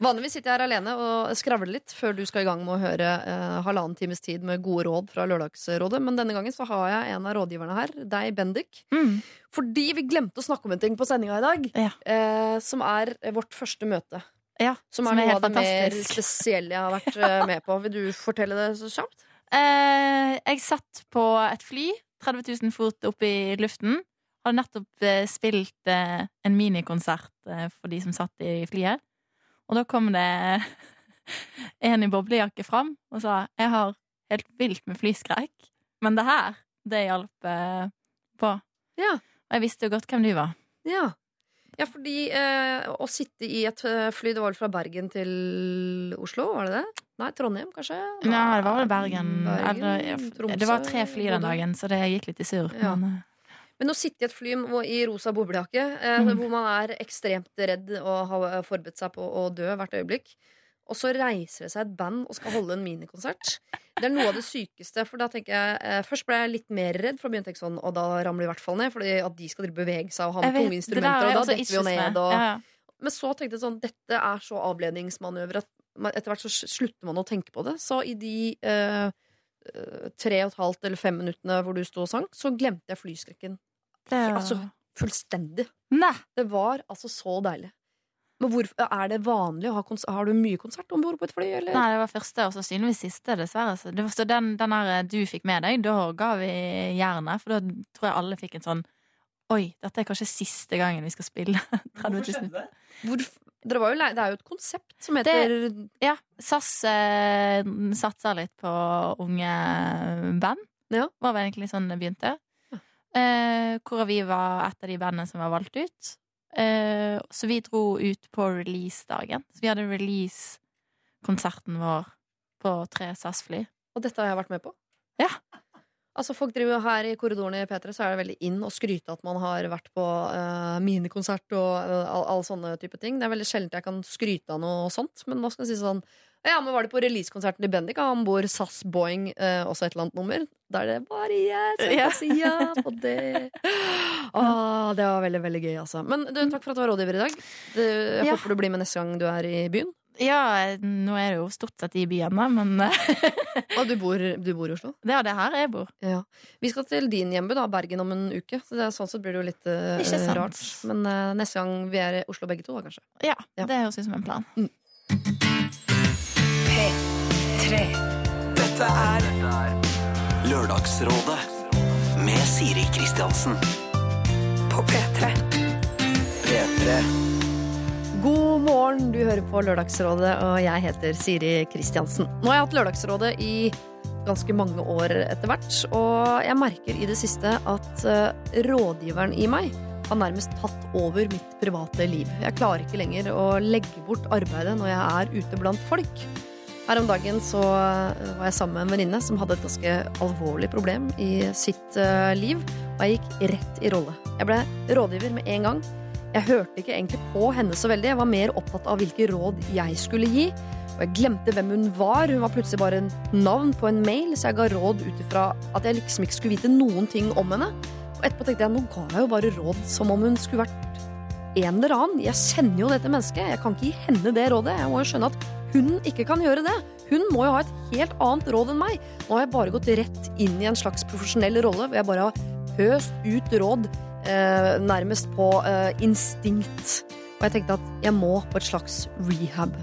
Vanligvis sitter jeg her alene og skravler litt før du skal i gang med å høre eh, halvannen times tid med gode råd fra Lørdagsrådet, men denne gangen så har jeg en av rådgiverne her, deg, Bendik. Mm. Fordi vi glemte å snakke om en ting på sendinga i dag, Ja. eh, som er vårt første møte. Ja, Som som er er noe helt av det mer spesielle jeg har vært ja. med på. Vil du fortelle det så kjapt? Eh, jeg satt på et fly, 30 000 fot opp i luften. Hadde nettopp eh, spilt eh, en minikonsert eh, for de som satt i flyet. Og da kom det en i boblejakke fram og sa jeg har helt vilt med flyskrekk, men det her, det hjalp eh, på. Ja. Og jeg visste jo godt hvem du var. Ja. Ja, fordi eh, å sitte i et eh, fly Det var vel fra Bergen til Oslo, var det det? Nei, Trondheim, kanskje? Nei, det var vel Bergen. Bergen, eller, det var tre fly den dagen, så det gikk litt i surr. Ja. Men, eh, Men å sitte i et fly i rosa boblejakke, eh, Mhm. hvor man er ekstremt redd og har forberedt seg på å dø hvert øyeblikk, og så reiser det seg et band og skal holde en minikonsert. Det er noe av det sykeste. For da tenker jeg eh, Først ble jeg litt mer redd, for da begynte jeg sånn Og da ramler de i hvert fall ned, for at de skal bevege seg og ha med tunge instrumenter, er og da detter vi jo ned. Og, Ja, ja. Men så tenkte jeg sånn Dette er så avledningsmanøver at etter hvert så slutter man å tenke på det. Så i de eh, eh, tre og et halvt eller fem minuttene hvor du sto og sang, så glemte jeg flyskrekken Det Altså, fullstendig. Nei. Det var altså så deilig. Men hvor, er det vanlig å ha konsert? Har du mye konsert om bord på et fly, eller? Nei, det var første og sannsynligvis siste, dessverre. Så, det var, så den, den der du fikk med deg, da ga vi jernet. For da tror jeg alle fikk en sånn Oi, dette er kanskje siste gangen vi skal spille 30 000. det? dere var jo, lei- det er jo et konsept som heter Ja, SAS eh, satser litt på unge band. Ja. Var vel egentlig sånn det begynte. Eh, hvor vi var et av de bandene som var valgt ut. Eh, så vi dro ut på releasedagen. Så vi hadde release-konserten vår på tre SAS-fly. Og dette har jeg vært med på. Ja. Altså folk driver Her i korridorene i P3 så er det veldig inn å skryte at man har vært på uh, minikonsert og uh, alle all sånne type ting. Det er veldig sjelden jeg kan skryte av noe sånt. Men nå skal jeg si sånn Ja, men var det på releasekonserten til Bendik Han bor SAS Boeing, eh, også et eller annet nummer? Der er det bare jeg som Ja. kan si ja på det. Åh, det var veldig, veldig gøy, altså. Men du, takk for at du var rådgiver i dag. Du, jeg Ja. håper du blir med neste gang du er i byen. Ja, nå er det jo stort sett i byen, da, men eh, Og du bor, du bor i Oslo? det er det her jeg bor. Ja. Vi skal til din hjemby, da, Bergen, om en uke. Så det er, sånn sett blir det jo litt uh, rart. Men uh, neste gang vi er i Oslo begge to, da, kanskje. Ja, Ja. det høres ut som en plan. P3. Dette er Lørdagsrådet med Siri Kristiansen. På P3. P3. God morgen, du hører på Lørdagsrådet, og jeg heter Siri Kristiansen. Nå har jeg hatt Lørdagsrådet i ganske mange år etter hvert, og jeg merker i det siste at eh, rådgiveren i meg har nærmest tatt over mitt private liv. Jeg klarer ikke lenger å legge bort arbeidet når jeg er ute blant folk. Her om dagen så eh, var jeg sammen med en venninne som hadde et ganske alvorlig problem i sitt eh, liv, og jeg gikk rett i rolle. Jeg ble rådgiver med en gang. Jeg hørte ikke egentlig på henne så veldig, jeg var mer opptatt av hvilke råd jeg skulle gi. Og jeg glemte hvem hun var, hun var plutselig bare en navn på en mail, så jeg ga råd ut ifra at jeg liksom ikke skulle vite noen ting om henne. Og etterpå tenkte jeg nå ga jeg jo bare råd som om hun skulle vært en eller annen. Jeg kjenner jo dette mennesket, jeg kan ikke gi henne det rådet. Jeg må jo skjønne at hun ikke kan gjøre det. Hun må jo ha et helt annet råd enn meg. Nå har jeg bare gått rett inn i en slags profesjonell rolle hvor jeg bare har høst ut råd eh, nærmest på eh, instinkt. Og jeg tenkte at jeg må på et slags rehab.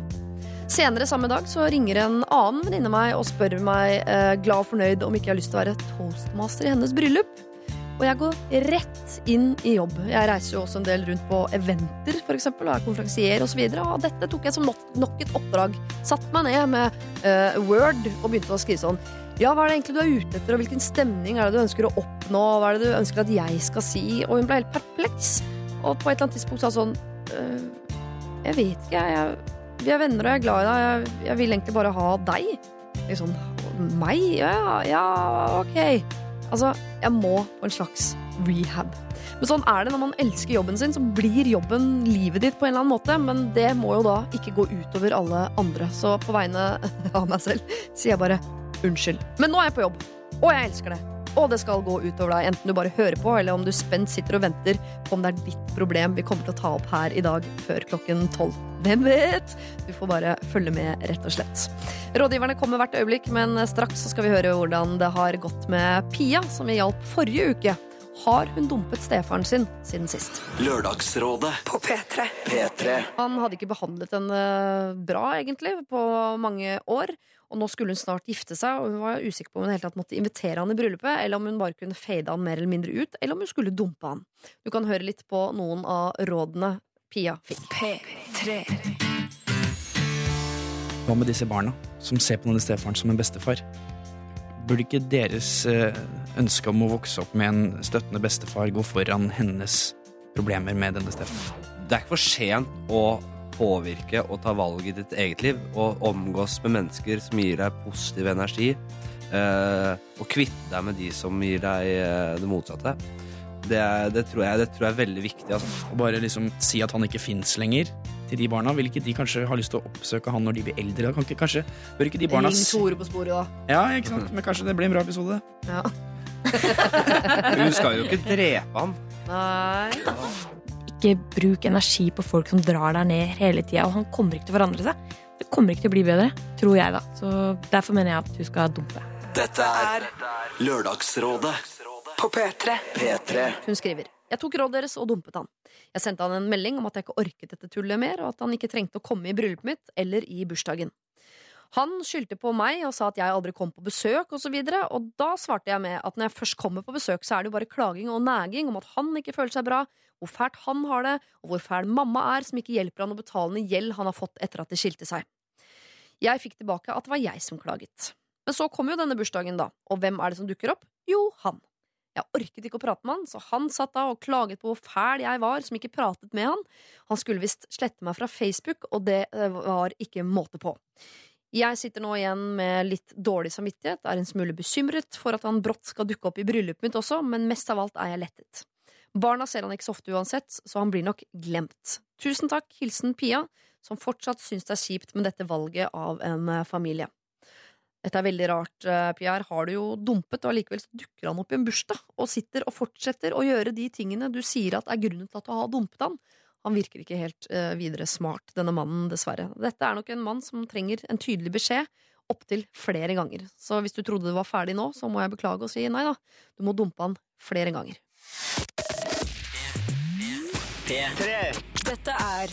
Senere samme dag så ringer en annen venninne meg og spør meg eh, glad og fornøyd om ikke jeg har lyst til å være toastmaster i hennes bryllup. Og jeg går rett inn i jobb. Jeg reiser jo også en del rundt på eventer, eksempel, og er konferansier osv. Og, så og dette tok jeg som nok, et oppdrag. Satt meg ned med uh, Word og begynte å skrive sånn ja, hva er det egentlig du er ute etter, og hvilken stemning er det du ønsker å oppnå? Hva er det du ønsker at jeg skal si? Og hun ble helt perpleks. Og på et eller annet tidspunkt sa sånn uh, Jeg vet ikke, jeg, vi er venner og jeg er glad i deg. Jeg, jeg vil egentlig bare ha deg. Jeg sånn Meg? Ja, ja, ok. Altså, jeg må på en slags rehab. Men sånn er det når man elsker jobben sin, så blir jobben livet ditt på en eller annen måte. Men det må jo da ikke gå utover alle andre. Så på vegne av meg selv sier jeg bare unnskyld. Men nå er jeg på jobb, og jeg elsker det. Og det skal gå utover deg, enten du bare hører på, eller om du spent sitter og venter på om det er ditt problem vi kommer til å ta opp her i dag før klokken tolv. Hvem vet? Du får bare følge med, rett og slett. Rådgiverne kommer hvert øyeblikk, men straks skal vi høre hvordan det har gått med Pia, som vi hjalp forrige uke. Har hun dumpet stefaren sin siden sist? Lørdagsrådet På P3. P3 Han hadde ikke behandlet henne bra, egentlig, på mange år. Og nå skulle hun snart gifte seg, og hun var usikker på om hun helt tatt måtte invitere han i bryllupet, eller om hun bare kunne fade han mer eller mindre ut, eller om hun skulle dumpe han. Du kan høre litt på noen av rådene Pia fikk. P3. Hva med disse barna som ser på denne stefaren som en bestefar? Burde ikke deres eh, ønske om å vokse opp med en støttende bestefar gå foran hennes problemer med denne stefaren? Det er ikke for sent å påvirke og ta valg i ditt eget liv og omgås med mennesker som gir deg positiv energi, eh, og kvitte deg med de som gir deg eh, det motsatte. Det, er- det, tror jeg, det tror jeg er veldig viktig. Altså. Og bare liksom si at han ikke fins lenger til de barna? Vil ikke de kanskje ha lyst til å oppsøke han når de blir eldre? Kan ikke, kanskje, bør ikke de barna Ring Tore på sporet, da. Ja, ikke sant? Men kanskje det blir en bra episode? Ja. Hun skal jo ikke drepe han. Nei. Ikke bruk energi på folk som drar deg ned hele tida, og han kommer ikke til å forandre seg. Det kommer ikke til å bli bedre, tror jeg, da. Så derfor mener jeg at du skal dumpe. Dette er Lørdagsrådet På P3. P3 Hun skriver Jeg tok rådet deres og dumpet han. Jeg sendte han en melding om at jeg ikke orket dette tullet mer, og at han ikke trengte å komme i bryllupet mitt eller i bursdagen. Han skyldte på meg og sa at jeg aldri kom på besøk, og så videre, og da svarte jeg med at når jeg først kommer på besøk, så er det jo bare klaging og næging om at han ikke føler seg bra, hvor fælt han har det, og hvor fæl mamma er som ikke hjelper han å betale ned gjeld han har fått etter at de skilte seg. Jeg fikk tilbake at det var jeg som klaget. Men så kom jo denne bursdagen, da, og hvem er det som dukker opp? Jo, han. Jeg orket ikke å prate med han, så han satt da og klaget på hvor fæl jeg var som ikke pratet med han. Han skulle visst slette meg fra Facebook, og det eh, var ikke måte på. Jeg sitter nå igjen med litt dårlig samvittighet, er en smule bekymret for at han brått skal dukke opp i bryllupet mitt også, men mest av alt er jeg lettet. Barna ser han ikke så ofte uansett, så han blir nok glemt. Tusen takk, hilsen Pia, som fortsatt syns det er kjipt med dette valget av en eh, familie. Dette er veldig rart, eh, Pierre. Har du jo dumpet, og allikevel dukker han opp i en bursdag og sitter og fortsetter å gjøre de tingene du sier at er grunnen til at du har dumpet han. Han virker ikke helt eh, videre smart, denne mannen, dessverre. Dette er nok en mann som trenger en tydelig beskjed opptil flere ganger. Så hvis du trodde du var ferdig nå, så må jeg beklage og si nei da. Du må dumpe han flere ganger. Dette er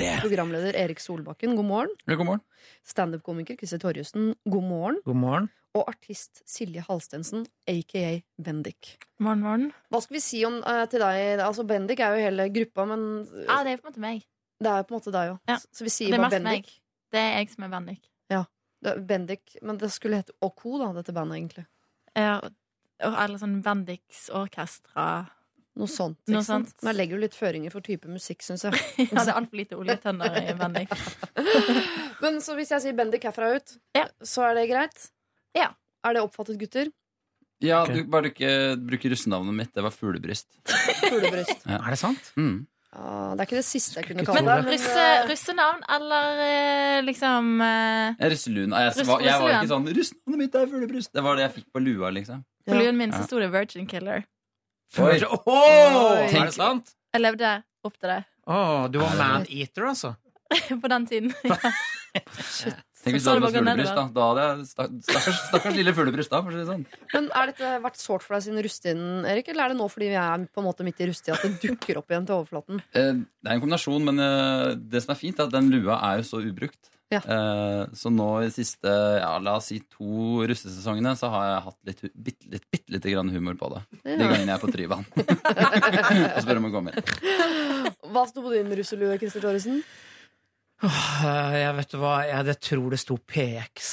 P3 Programleder Erik Solbakken, god morgen. God morgen. Standup-komiker Christer Torjussen, god morgen. God morgen. Og artist Silje Halstensen, aka Bendik. Morgen, morgen. Hva skal vi si om, eh, til deg? Altså, Bendik er jo hele gruppa, men Ja, det er på en måte meg. det er på en måte deg òg. Ja. Så vi sier er bare Bendik. meg. Det er jeg som er Bendik. Det er Bendik. Men det skulle hete OK, da, dette bandet, egentlig. Ja, og- eller sånn Bendiks orkestra. Noe sånt. Noe sant? sant? jeg legger jo litt føringer for type musikk, syns jeg. Ja, det er altfor lite oljetønner i Bendik. Men så hvis jeg sier Bendik herfra ut, Ja. så er det greit? Ja. Er det oppfattet, gutter? Ja, okay. du bare ikke bruker russenavnet mitt. Det var fuglebryst. Fuglebryst. Er det sant? Mm. Ah, det er ikke det siste jeg kunne kalle kalle Men det. russe, eh, russenavn eller eh, liksom eh, Jeg er Russeluen. Jeg, var, jeg var ikke sånn 'Russenavnet mitt er fuglebryst'. Det var det jeg fikk på lua, liksom. På Ja. luen min så sto det Virgin Killer. Oi. Åh, Tenk- Er det sant? Jeg levde opp til det Åh, du var Er man-eater, altså? på den tiden. Tenk hvis du hadde fuglebryst, da. da hadde jeg Stakkars, stakkars lille fuglebryst, da, for å si det sånn. Men Er dette vært sårt for deg siden rusttiden, Erik? Eller er det nå fordi vi er på en måte midt i rusttida at det dukker opp igjen til overflaten? Eh, Det er en kombinasjon, men eh, det som er fint, er at den lua er jo så ubrukt. Ja. Eh, Så nå i de siste ja, la oss si to russesesongene så har jeg hatt litt, bitte, litt, bitte lite grann humor på det. De Ja. gangene jeg er på Tryvann. Og spør om å komme inn. Hva sto på din russelue, Christer Thoresen? Åh, jeg vet hva, jeg det tror det sto PX.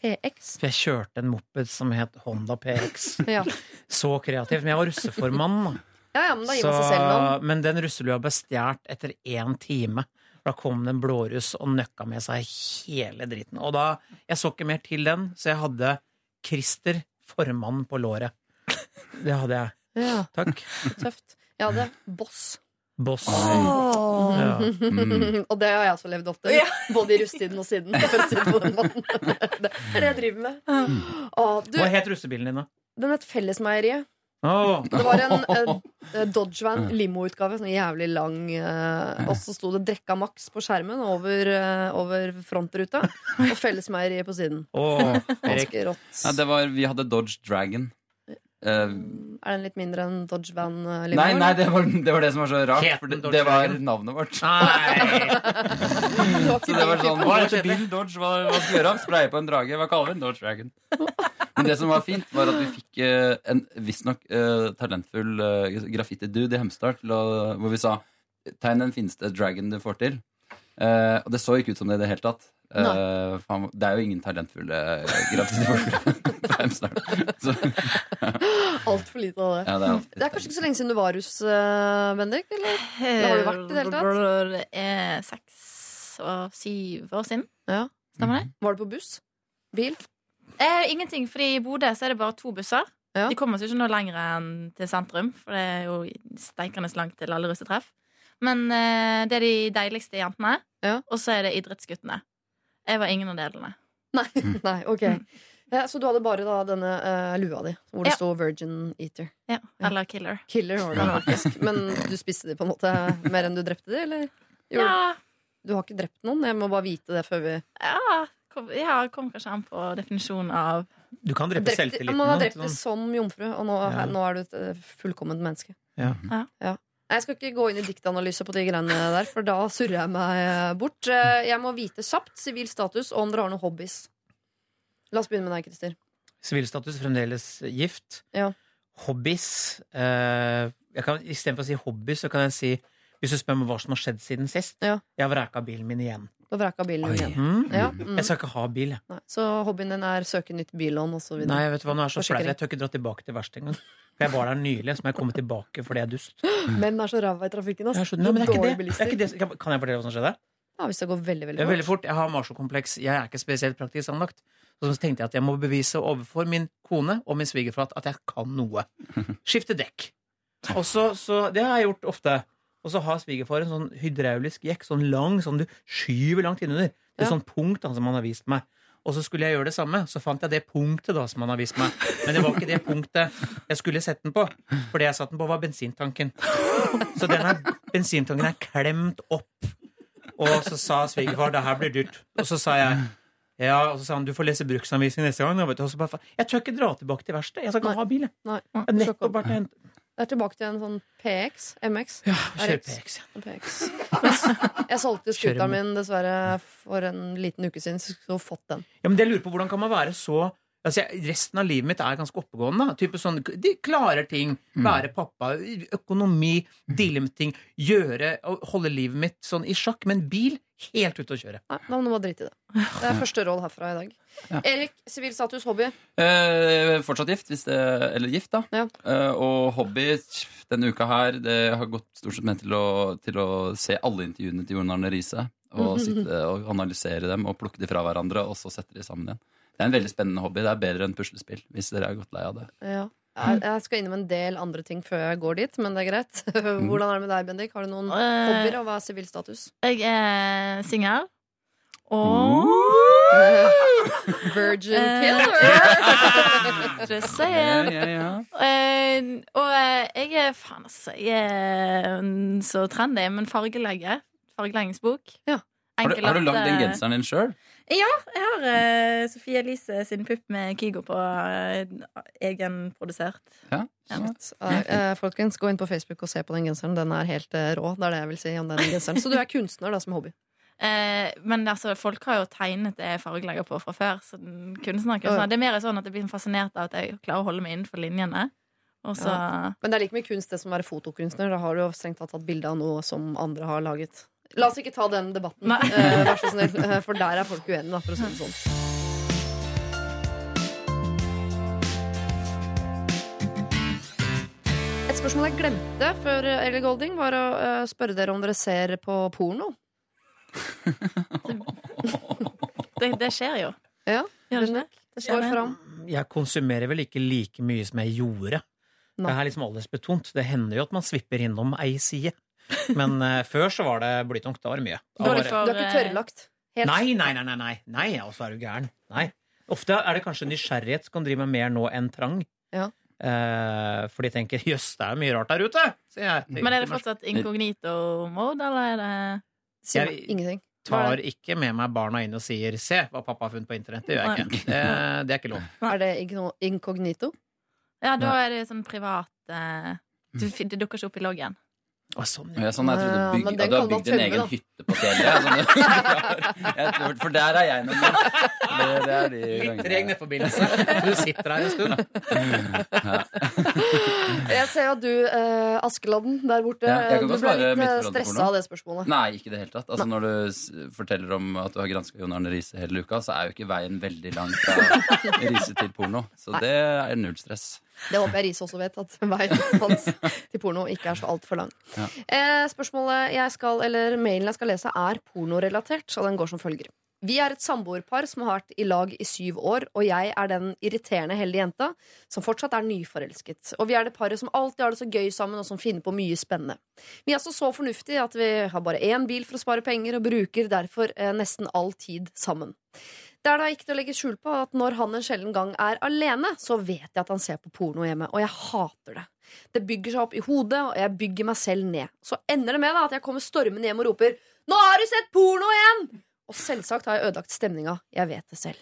PX. For jeg kjørte en moped som het Honda PX. Ja. Så kreativt. Men jeg var russeformann. da. ja, ja, men da gir man seg selv noen. men den russelua ble stjålet etter én time. Da kom det en blåruss og nøkka med seg hele dritten. Og da, Jeg så ikke mer til den, så jeg hadde Christer formann på låret. Det hadde jeg. Ja, Takk. tøft. Jeg hadde Boss. Boss. Oh. Ja. Mm. og det har jeg også levd ofte. Både i russetiden og siden. Å det er det jeg driver med. Åh, du, Hva het russebilen din, da? den het Fellesmeieriet. Åh, Det var en eh, Dodge Van limo-utgave, sånn jævlig lang. eh, og så sto det 'Drekka Max' på skjermen over, eh, over frontruta. Og Fellesmeieriet på siden. åh, Ganske rått. Ja, det var, vi hadde Dodge Dragon. Eh, Er den litt mindre enn Dodge Van eh, limo? nei, nei det, var, det var det som var så rart. For det, det var navnet vårt. Nei! Så det var sånn, hva heter Bill Dodge, hva, hva skal vi gjøre? Spraye på en drage? Hva kaller vi den? Dodge Dragon. Men det som var fint, var at vi fikk uh, en visstnok uh, talentfull uh, graffiti-dude i Hemsedal til å- hvor vi sa tegn den fineste dragon du får til. Uh, og det så ikke ut som det i det hele tatt. Eh, for han- det er jo ingen talentfulle gravide folk. på Hemsedal. Så Altfor lite av det. ja, det er Det er kanskje ikke så lenge siden du var hos uh, Bendik? Eller? Eller har du vært i det hele tatt? Er seks og syv år siden. Ja. Stemmer det? Var du på buss? Bil? Eh, ingenting, fordi i Bodø så er det bare to busser. Ja. De kommer seg ikke noe lenger enn til sentrum, for det er jo steikende langt til alle russetreff. Men eh, det er de deiligste jentene, Ja. og så er det idrettsguttene. Jeg var ingen av delene. Nei, nei ok. Ja, så du hadde bare da denne uh, lua di, hvor det Ja. sto Virgin Eater. Ja, Ja. Eller killer. Killer var det faktisk. Men du spiste de på en måte mer enn du drepte de, eller? Gjorde- Ja, Du har ikke drept noen? Jeg må bare vite det før vi ja, kom, ja, kom kanskje an på definisjonen av Du kan drepe selvtilliten. Man har drept det som jomfru, og nå, Ja. nå er du et eh, fullkomment menneske. Ja. Nei, Jeg skal ikke gå inn i diktanalyse på de greiene der, for da surrer jeg meg eh, bort. Eh, Jeg må vite kjapt sivil status og om dere har noen hobbies. La oss begynne med deg, Christer. Sivilstatus fremdeles gift. Ja. Hobbies eh, jeg kan, Istedenfor å si hobbies, så kan jeg si Hvis du spør meg hva som har skjedd siden sist Ja. Jeg har vraka bilen min igjen. Du har vraka bilen Oi. igjen. Mm. Ja, mm. Jeg skal ikke ha bil. Nei, så hobbyen din er søke nytt billån osv. Nei, vet du hva, nå er så flau. Jeg tør ikke dra tilbake til verkstedet engang. For jeg var der nylig, så må jeg komme tilbake fordi jeg er dust. Menn er så ræva i trafikken. Ass. Altså. nei, men det er ikke det. det, er ikke det. Kan- jeg fortelle hva som skjedde? Ja, hvis det går veldig, veldig fort. veldig fort. fort. Jeg har marsjokompleks. Jeg er ikke spesielt praktisk anlagt. Så tenkte jeg at jeg må bevise overfor min kone og min svigerfar at jeg kan noe. Skifte dekk. Og så, så Det har jeg gjort ofte. Og så har svigerfar en sånn hydraulisk jekk, sånn lang, sånn du skyver langt innunder. Det er Ja. sånn punkt han, som han har vist meg. Og så skulle jeg gjøre det samme. Så fant jeg det punktet da som han har vist meg. Men det var ikke det punktet jeg skulle sette den på. For det jeg satte den på, var bensintanken. Så denne her bensintanken er klemt opp. Og så sa svigerfar det her blir dyrt. Og så sa jeg ja, og så sa han du får lese bruksanvisning neste gang. da, vet du. Og så bare, jeg tør ikke dra tilbake til verkstedet. Jeg skal ikke ha bil. jeg. Nei. Jeg nettopp vært og Det er tilbake til en sånn PX. MX. ja, kjør PX. PX. Jeg solgte scooteren min dessverre for en liten uke siden, så skulle fått den. Ja, men det jeg lurer på, Hvordan kan man være så Altså, jeg, Resten av livet mitt er ganske oppegående. Type sånn, De klarer ting. Være pappa, økonomi, deale med ting. Gjøre og holde livet mitt sånn i sjakk. Men bil helt ute å kjøre. Nei, da må du drite i det. Det er første råd herfra i dag. Ja. Erik, sivil status, hobby. Eh, fortsatt gift, hvis det, eller gift, da. Ja. Eh, og hobby denne uka her Det har gått stort sett med til å, til å se alle intervjuene til Jon Arne Riise. Og sitte og analysere dem og plukke de fra hverandre, og så sette de sammen igjen. Det er en veldig spennende hobby. Det er bedre enn puslespill, hvis dere er godt lei av det. Ja. Jeg, jeg skal innom en del andre ting før jeg går dit, men det er greit. Hvordan er det med deg, Bendik? Har du noen Eh, hobbyer, og hva er sivil status? Jeg er singel. Og Virgin Eh, killer! Just saying. Ja, ja, ja. Eh, og jeg er faen, altså. Jeg er så trendy, men fargelegge Fargeleggingsbok. Ja. Har, du, har du lagd den genseren din sjøl? Ja, jeg har uh, Sofie Elise sin pupp med Kygo på uh, egenprodusert. Ja. Eh, eh, folkens, gå inn på Facebook og se på den genseren. Den er helt rå. Det er det jeg vil si om den genseren. Så du er kunstner da, som hobby? Eh, men altså, folk har jo tegnet det jeg fargelegger på fra før. Så den kunstner, Ja, ja. kunstner. Det er mer sånn at jeg blir fascinert av at jeg klarer å holde meg innenfor linjene. Og så Men det er like mye kunst det som å være fotokunstner. Da har du jo strengt tatt tatt bilde av noe som andre har laget. La oss ikke ta den debatten, eh, vær så snill. eh, For der er folk uenige, da, for å si det sånn. Et spørsmål jeg glemte før eh, Ellie Golding, var å uh, spørre dere om dere ser på porno. det, det skjer jo. Ja, Gjør det ikke? Det skjer fram. Jeg konsumerer vel ikke like mye som jeg gjorde. Nei. Det er liksom aldersbetont. Det hender jo at man svipper innom ei side. Men uh, før så var det blytungt. Da var det mye. Da var det Du er ikke tørrlagt? Helt. Nei, nei, nei, nei, nei. nei altså er du gæren. Nei. Ofte er det kanskje nysgjerrighet som kan drive med mer nå enn trang. Ja. Uh, for de tenker 'jøss, det er mye rart der ute', sier jeg. Men er det fortsatt inkognito-mode, eller er det Sier Jeg- ingenting. tar ikke med meg barna inn og sier 'se hva pappa har funnet på internett'. Det gjør jeg ikke. Det, det er ikke lov. Er det inkognito? Ja, da er det sånn privat uh, du, Det dukker ikke opp i loggen. Å, sånn, Ja, sånn, jeg trodde du, bygge, ja, du har bygd en tømme, egen da. hytte på fjellet. ja, Sånn, jeg tror, for der er jeg noen. Det, det er de Litt treg nettforbindelse. Du sitter her en stund. Jeg ser jo at du, eh, Askeladden der borte, Ja, du ble litt eh, stressa av det spørsmålet. Nei, ikke i det hele tatt. Altså, når du s- forteller om at du har granska Jon Arne Riise hele uka, så er jo ikke veien veldig lang fra Riise til porno. Så det er null stress. Det håper jeg Riise også vet, at veien hans til porno ikke er så altfor lang. Ja. Eh, spørsmålet jeg skal, eller mailen jeg skal lese, er pornorelatert, så den går som følger. Vi er et samboerpar som har vært i lag i syv år, og jeg er den irriterende heldige jenta som fortsatt er nyforelsket. Og vi er det paret som alltid har det så gøy sammen, og som finner på mye spennende. Vi er altså så fornuftige at vi har bare én bil for å spare penger, og bruker derfor eh, nesten all tid sammen. Det er da ikke til å legge skjul på at når han en sjelden gang er alene, så vet jeg at han ser på porno hjemme, og jeg hater det. Det bygger seg opp i hodet, og jeg bygger meg selv ned. Så ender det med da, at jeg kommer stormende hjem og roper 'Nå har du sett porno igjen!' Og selvsagt har jeg ødelagt stemninga. Jeg vet det selv.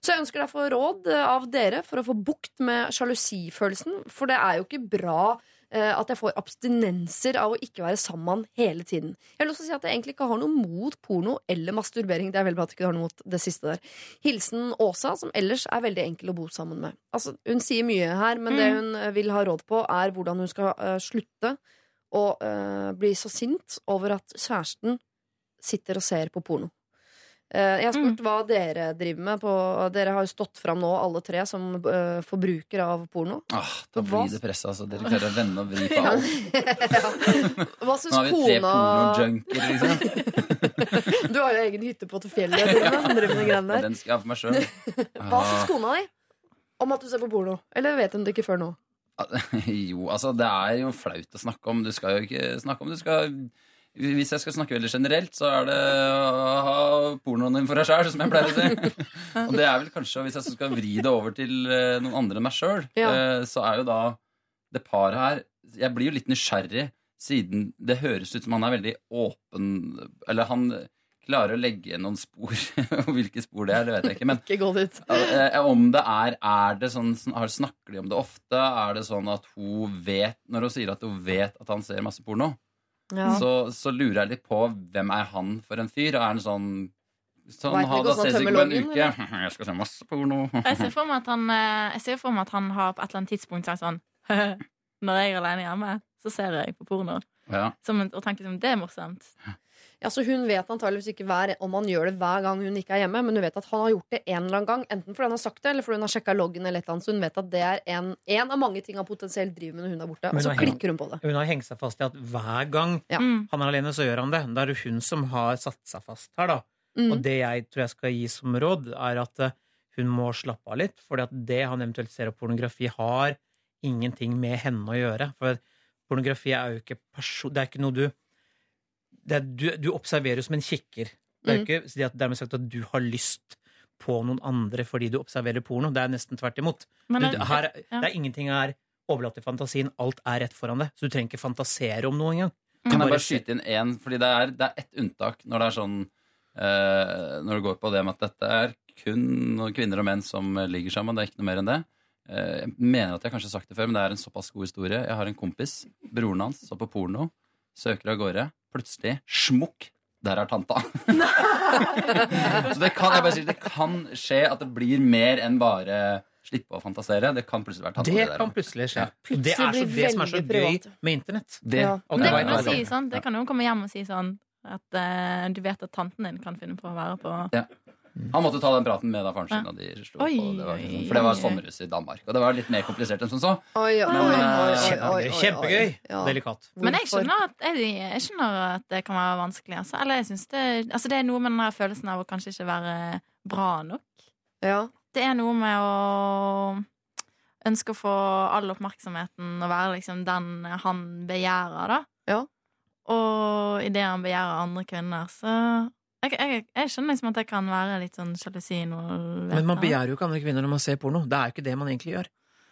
Så jeg ønsker derfor råd av dere for å få bukt med sjalusifølelsen, for det er jo ikke bra at jeg får abstinenser av å ikke være sammen med han hele tiden. Jeg vil også si at jeg egentlig ikke har noe mot porno eller masturbering. Det er veldig bra at du ikke har noe mot det siste der. Hilsen Åsa, som ellers er veldig enkel å bo sammen med. Altså, hun sier mye her, men det hun eh, vil ha råd på, er hvordan hun skal uh, slutte å uh, bli så sint over at kjæresten sitter og ser på porno. Eh, jeg har spurt hva dere driver med. På, dere har jo stått fram nå, alle tre, som uh, forbrukere av porno. Ah, da Hva- blir det press, altså. Dere klarer å vende og vri på alt. Hva Nå har vi tre kona pornojunker, liksom. Du har jo egen hytte på til fjellet Ja. Den skal jeg ha for meg sjøl. Hva syns kona di om at du ser på porno? Eller vet hun det ikke før nå? Jo, altså, det er jo flaut å snakke om. Du skal jo ikke snakke om du skal Hvis jeg skal snakke veldig generelt, så er det å ha pornoen din for deg sjæl, som jeg pleier å si. Og det er vel kanskje, hvis jeg skal vri det over til eh, noen andre enn meg sjøl, Ja. så er jo da det paret her Jeg blir jo litt nysgjerrig, siden det høres ut som han er veldig åpen Eller han klarer å legge noen spor. Og hvilke spor det er, det vet jeg ikke. Men Ikke gå dit. Eh, Om det er Er det sånn Snakker de om det ofte? Er det sånn at hun vet Når hun sier at hun vet at han ser masse porno, Ja. så, så lurer jeg litt på hvem er han for en fyr? Er han sånn Sånn, Vet ha han ses ikke på en loggen, uke. Jeg skal se masse porno. Jeg ser for meg at han, eh, jeg ser for meg at han har på et eller annet tidspunkt sagt sånn Når jeg er alene hjemme, så ser jeg på porno. Ja. Som, en- og tenker som det er morsomt. Ja, så Hun vet antageligvis ikke hver, om han gjør det hver gang hun ikke er hjemme, men hun vet at han har gjort det en eller annen gang. Enten fordi han har sagt det, eller fordi hun har sjekka loggen. eller et annet, Så hun vet at det er en, en av mange ting han potensielt driver med når hun er borte. Hun Og så klikker hun på det. Hun har hengt seg fast i at hver gang Ja. Mm. han er alene, så gjør han det. Da er det hun som har satt seg fast her, da. Mm. Og det jeg tror jeg skal gi som råd, er at eh, hun må slappe av litt. For det han eventuelt ser av pornografi, har ingenting med henne å gjøre. For pornografi er jo ikke person... Det er ikke noe du er, du, du observerer jo som en kikker. Det er jo Mm. ikke det at dermed sagt at du har lyst på noen andre fordi du observerer porno. Det er nesten tvert imot. Men Du, det- her, ja. det er ingenting her overlatt til fantasien. Alt er rett foran deg. Så du trenger ikke fantasere om noe engang. Kan jeg bare skyte inn én? Fordi det er, det er ett unntak når det er sånn eh, Når det går på det med at dette er kun kvinner og menn som ligger sammen. Det er ikke noe mer enn det. Eh, jeg mener at jeg kanskje har sagt det før, men det er en såpass god historie. Jeg har en kompis, broren hans, så på porno, søker av gårde. Plutselig, smukk, der er tanta. så det kan, jeg bare sier, det kan skje at det blir mer enn bare slippe å fantasere. Det kan plutselig være tanta. Det kan plutselig skje. Ja. Og det er så, det som er så gøy med internett. Det, Ja. Det det kan jo si sånn, det kan jo komme hjem og si sånn at uh, du vet at tanten din kan finne på å være på Han måtte ta den praten med da faren sin. Ja. Og de slo Oi, på. Det var liksom, sånn, for det var sommerhus i Danmark. Og det var litt mer komplisert enn som så. Oi, oi, Men, oi, eh, Kjempegøy. oi, oi. Kjempegøy. Ja. Delikat. Men jeg skjønner, at, jeg, jeg skjønner at det kan være vanskelig. Altså. Eller jeg synes det, altså det er noe med den følelsen av å kanskje ikke være bra nok. Ja. Det er noe med å ønske å få all oppmerksomheten og være liksom den han begjærer, da. Ja. og idet han begjærer andre kvinner, så jeg, jeg, jeg skjønner liksom at det kan være litt sånn sjalusi. Men man begjærer jo ikke andre kvinner når man ser porno. Det er jo ikke det man egentlig gjør.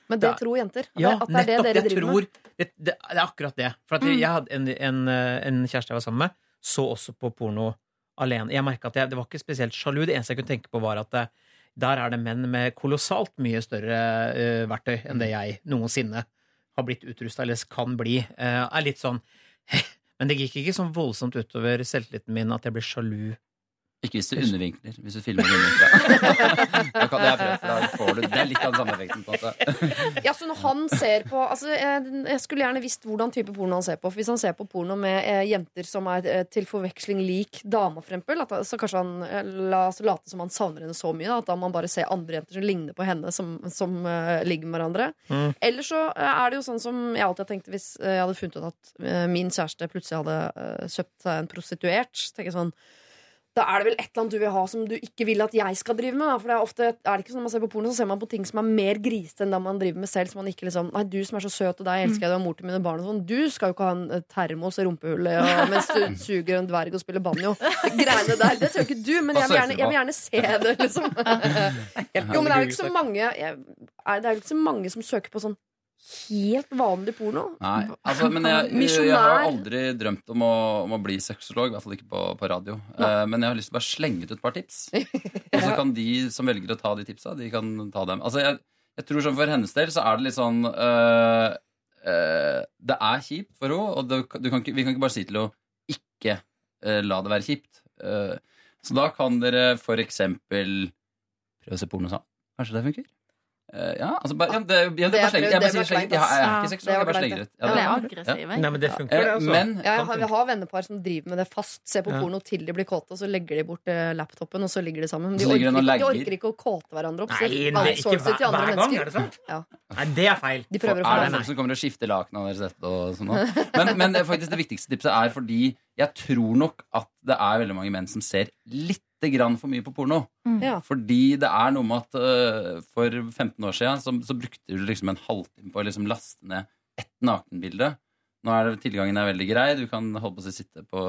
Men det Ja. tror jenter. At, Ja, det, at det er det dere driver tror med. det, det, det er akkurat det. For at Mm. jeg hadde en, en, eh, en kjæreste jeg var sammen med, så også på porno alene. Jeg merket at jeg, Det var ikke spesielt sjalu. Det eneste jeg kunne tenke på, var at det, der er det menn med kolossalt mye større uh, verktøy enn det jeg noensinne har blitt utrusta eller kan bli. Uh, er litt sånn Men det gikk ikke sånn voldsomt utover selvtilliten min at jeg ble sjalu. Ikke hvis du undervinkler. Hvis du filmer undervinkla. Da kan- det er bra, for da får du Det er litt av den samme effekten. på en. Ja, så når han ser på altså, jeg, jeg skulle gjerne visst hvordan type porno han ser på. For hvis han ser på porno med eh, jenter som er eh, til forveksling lik dama, for eksempel, at, så kanskje han eh, la oss late som han savner henne så mye da, at da man bare ser andre jenter som ligner på henne, som, som eh, ligger med hverandre. Mm. Eller så eh, er det jo sånn som jeg alltid har tenkt hvis jeg hadde funnet ut at min kjæreste plutselig hadde kjøpt seg en prostituert. Tenker jeg sånn da er det vel et eller annet du vil ha som du ikke vil at jeg skal drive med. Da. For det er ofte, er det ikke sånn Når man ser på porno, så ser man på ting som er mer grisete enn det man driver med selv. Så man ikke liksom Nei, du som er så søt, og deg elsker jeg, du er mor til mine barn og sånn. Du skal jo ikke ha en termos og, mens du suger en dverg og spiller banjo. Greiene der. Det ser jo ikke du, men jeg vil gjerne, jeg vil gjerne se det, liksom. Jo, men det er jo ikke så mange jeg, Det er jo ikke så mange som søker på sånn helt vanlig porno. Nei, altså, men jeg, jeg, har aldri drømt om å, om å bli sexolog, i hvert fall ikke på, på radio. Eh, men jeg har lyst til å bare slenge ut et par tips. Og så kan de som velger å ta de tipsa, de kan ta dem. Altså, jeg, jeg tror sånn For hennes del så er det litt sånn øh, øh, Det er kjipt for henne, og det, du kan ikke, vi kan ikke bare si til henne ikke øh, la det være kjipt. Uh, så da kan dere for eksempel prøve å se porno sammen. Kanskje det funker? Eh, ja, altså bare, ja, det, ja, bare er slenger, jeg bare det sier kleint, Jeg, har- jeg er ikke Ja, jeg bare slenger ut. Ja, det- er aggressiv, jeg. Nei, men det funker, det. Altså. Men Jeg, har- jeg har vennepar som driver med det fast. Ser på Ja. porno til de blir kåte, og så legger de bort eh, laptopen, og så ligger de sammen. De orker, de orker ikke å kåte hverandre opp. Nei, nei, ikke outsourcer hver, hver gang, mennesker. er det sant? Ja. Nei, det er feil. De prøver å er få det det folk som kommer og skifter lakenet deres nå? Men, men faktisk det viktigste tipset er fordi jeg tror nok at det er veldig mange menn som ser litt grann for mye på porno. Ja. Fordi det er noe med at uh, for 15 år siden så, så brukte du liksom en halvtime på å liksom laste ned ett nakenbilde. Nå er det, tilgangen er veldig grei. Du kan holde på å si, sitte på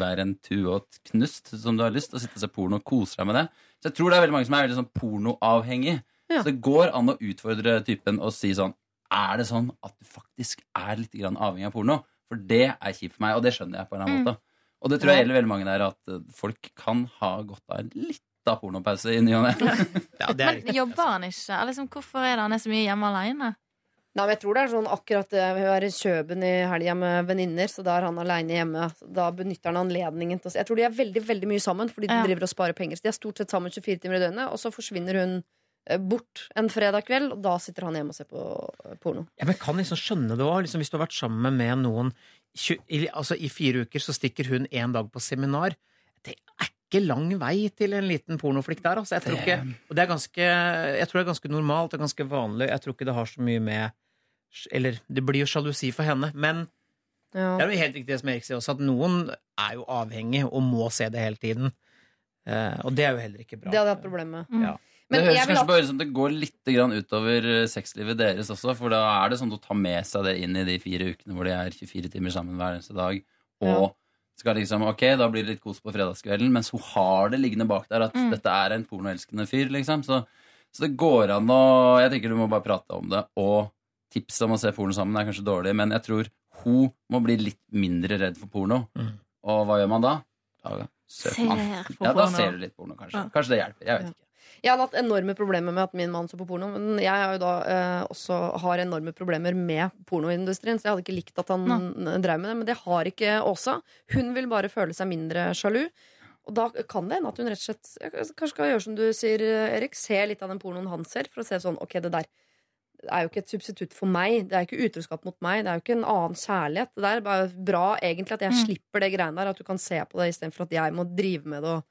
hver en tue og et knust som du har lyst, og sitte og se porno og kose deg med det. Så jeg tror det er veldig mange som er veldig sånn pornoavhengig. Ja. Så det går an å utfordre typen og si sånn Er det sånn at du faktisk er litt grann avhengig av porno? For det er kjipt for meg, og det skjønner jeg på en eller annen måte. Og det tror jeg gjelder veldig mange der, at øh, folk kan ha godt av en lita pornopause i ny og ne. Ja, Men jobber han ikke? Liksom, hvorfor er det han er så mye hjemme alene? Nei, men jeg tror det er sånn akkurat det. Hun er i Kjøben i helga med venninner, så da er han aleine hjemme. Da benytter han anledningen til å se. Jeg tror de er veldig veldig mye sammen fordi de Ja. driver og sparer penger. Så de er stort sett sammen 24 timer i døgnet, og så forsvinner hun eh, bort en fredag kveld, og da sitter han hjemme og ser på eh, porno. Ja, men kan liksom skjønne det òg. Liksom, hvis du har vært sammen med noen altså, I fire uker så stikker hun én dag på seminar. Det er ikke lang vei til en liten pornoflikk der. Altså. Jeg, tror ikke, og det er ganske, jeg tror det er ganske normalt og ganske vanlig. Jeg tror ikke det har så mye med Eller det blir jo sjalusi for henne. Men Ja. det er jo helt riktig det som Erik sier også, at noen er jo avhengig og må se det hele tiden. Eh, og det er jo heller ikke bra. Det hadde jeg hatt problem med. Mm. Ja. Men det høres kanskje at- bare ut som det går litt grann utover eh, sexlivet deres også, for da er det sånn å ta med seg det inn i de fire ukene hvor de er 24 timer sammen hver eneste dag, og skal liksom, ok, da blir det litt kos på fredagskvelden, mens hun har det liggende bak der at Mm. dette er en pornoelskende fyr, liksom. Så, så det går an å Jeg tenker du må bare prate om det, og tipset om å se porno sammen er kanskje dårlig, men jeg tror hun må bli litt mindre redd for porno. Mm. Og hva gjør man da? Da søker man. Ja, da porno. ser du litt porno, kanskje. Ja. Kanskje det hjelper. Jeg vet ikke. Jeg hadde hatt enorme problemer med at min mann så på porno. Men jeg har jo da eh, også har enorme problemer med pornoindustrien, så jeg hadde ikke likt at han drev med det. Men det har ikke Åsa. Hun vil bare føle seg mindre sjalu. Og da kan det hende at hun rett og slett eh, kanskje skal gjøre som du sier, Erik. Se litt av den pornoen han ser, for å se sånn Ok, det der er jo ikke et substitutt for meg. Det er jo ikke utroskap mot meg. Det er jo ikke en annen kjærlighet. Det er bare bra egentlig at jeg Mm. slipper det greiene der. At du kan se på det istedenfor at jeg må drive med det. Og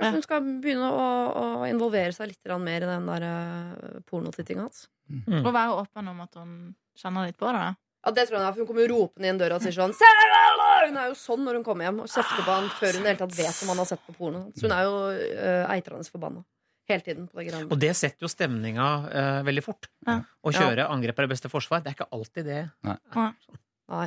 kanskje Ja. hun skal begynne å, å involvere seg litt mer i den der uh, pornotittinga hans. Mm. Og være åpen om at hun kjenner litt på det. Ja, det tror jeg, for Hun kommer ropende inn døra og sier sånn «Sarah!» Hun er jo sånn når hun kommer hjem og kjefter på han før hun i det hele tatt vet om han har sett på porno. Så hun er jo uh, eitrende forbanna hele tiden på det greiene. Og det setter jo stemninga eh, veldig fort. Ja. Å kjøre angrep er det beste forsvar. Det er ikke alltid det. Nei. Nei. Nei.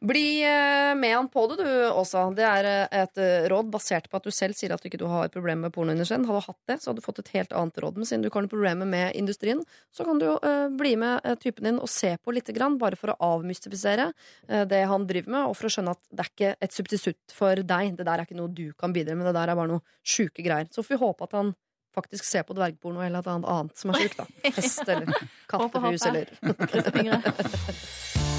Bli eh, med han på det, du også. Det er eh, et eh, råd basert på at du selv sier at du ikke har problemer med pornoindustrien. Hadde du hatt det, så hadde du fått et helt annet råd. Men siden du ikke har noe problemer med industrien, så kan du eh, bli med typen din og se på lite grann, bare for å avmystifisere det han driver med, og for å skjønne at det er ikke et substitutt for deg. Det der er ikke noe du kan bidra med, det der er bare noe sjuke greier. Så får vi håpe at han faktisk ser på dvergporno eller et annet som er sjukt, da. Hest eller kattehus eller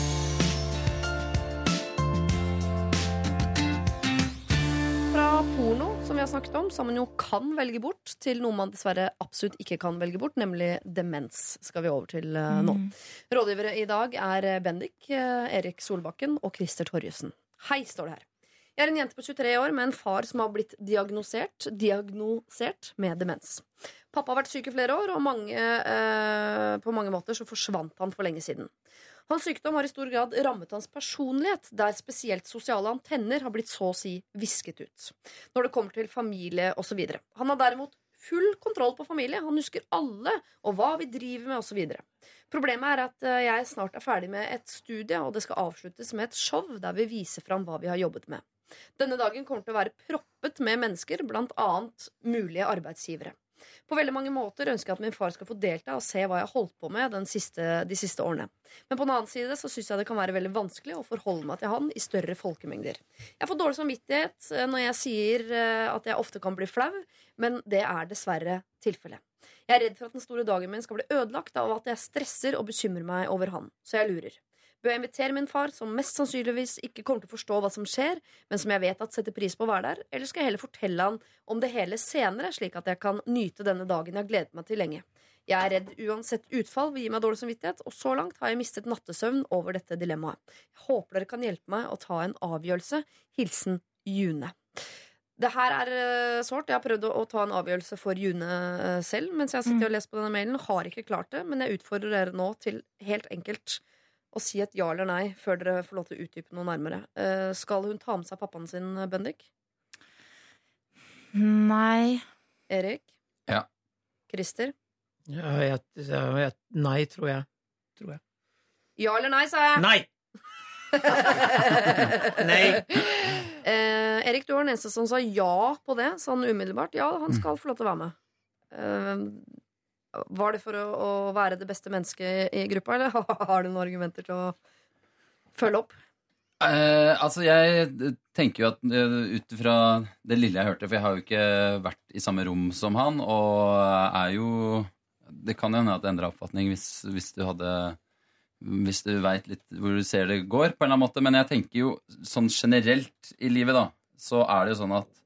porno, som vi har snakket om, som man jo kan velge bort, til noe man dessverre absolutt ikke kan velge bort, nemlig demens. Skal vi over til nå. nå. Rådgivere i dag er eh, Bendik, eh, Erik Solbakken og Christer Torjussen. Hei, står det her. Jeg er en jente på 23 år med en far som har blitt diagnosert, diagnosert med demens. Pappa har vært syk i flere år, og mange, eh, på mange måter så forsvant han for lenge siden. Hans sykdom har i stor grad rammet hans personlighet, der spesielt sosiale antenner har blitt så å si visket ut. Når det kommer til familie osv. Han har derimot full kontroll på familie. Han husker alle og hva vi driver med osv. Problemet er at eh, jeg snart er ferdig med et studie, og det skal avsluttes med et show der vi viser fram hva vi har jobbet med. Denne dagen kommer til å være proppet med mennesker, blant annet mulige arbeidsgivere. På veldig mange måter ønsker jeg at min far skal få delta og se hva jeg har holdt på med siste, de siste årene. Men på den annen side så syns jeg det kan være veldig vanskelig å forholde meg til han i større folkemengder. Jeg får dårlig samvittighet eh, når jeg sier eh, at jeg ofte kan bli flau, men det er dessverre tilfellet. Jeg er redd for at den store dagen min skal bli ødelagt av at jeg stresser og bekymrer meg over han, så jeg lurer. Bør jeg invitere min far, som mest sannsynligvis ikke kommer til å forstå hva som skjer, men som jeg vet at setter pris på å være der, eller skal jeg heller fortelle han om det hele senere, slik at jeg kan nyte denne dagen jeg har gledet meg til lenge? Jeg er redd uansett utfall vil gi meg dårlig samvittighet, og så langt har jeg mistet nattesøvn over dette dilemmaet. Jeg håper dere kan hjelpe meg å ta en avgjørelse. Hilsen June. Det her er eh, sårt. Jeg har prøvd å, å ta en avgjørelse for June eh, selv mens jeg har sittet og lest på denne mailen. Har ikke klart det, men jeg utfordrer dere nå til helt enkelt å si et ja eller nei før dere får lov til å utdype noe nærmere. Uh, skal hun ta med seg pappaen sin, Bendik? Nei. Erik? Ja. Christer? Ja, jeg, jeg, nei, tror jeg. Tror jeg. Ja eller nei, sa jeg. Nei! Nei. Eh, Erik, du var den eneste som sa ja på det, sånn umiddelbart. Ja, han skal få lov til å være med. Eh, var det for å, å være det beste mennesket i gruppa, eller har du noen argumenter til å følge opp? Eh, altså, jeg tenker jo at eh, ut ifra det lille jeg hørte, for jeg har jo ikke vært i samme rom som han, og er jo Det kan jo hende at det endra oppfatning hvis, hvis du hadde Hvis du veit litt hvor du ser det går, på en eller annen måte. Men jeg tenker jo sånn generelt i livet, da, så er det jo sånn at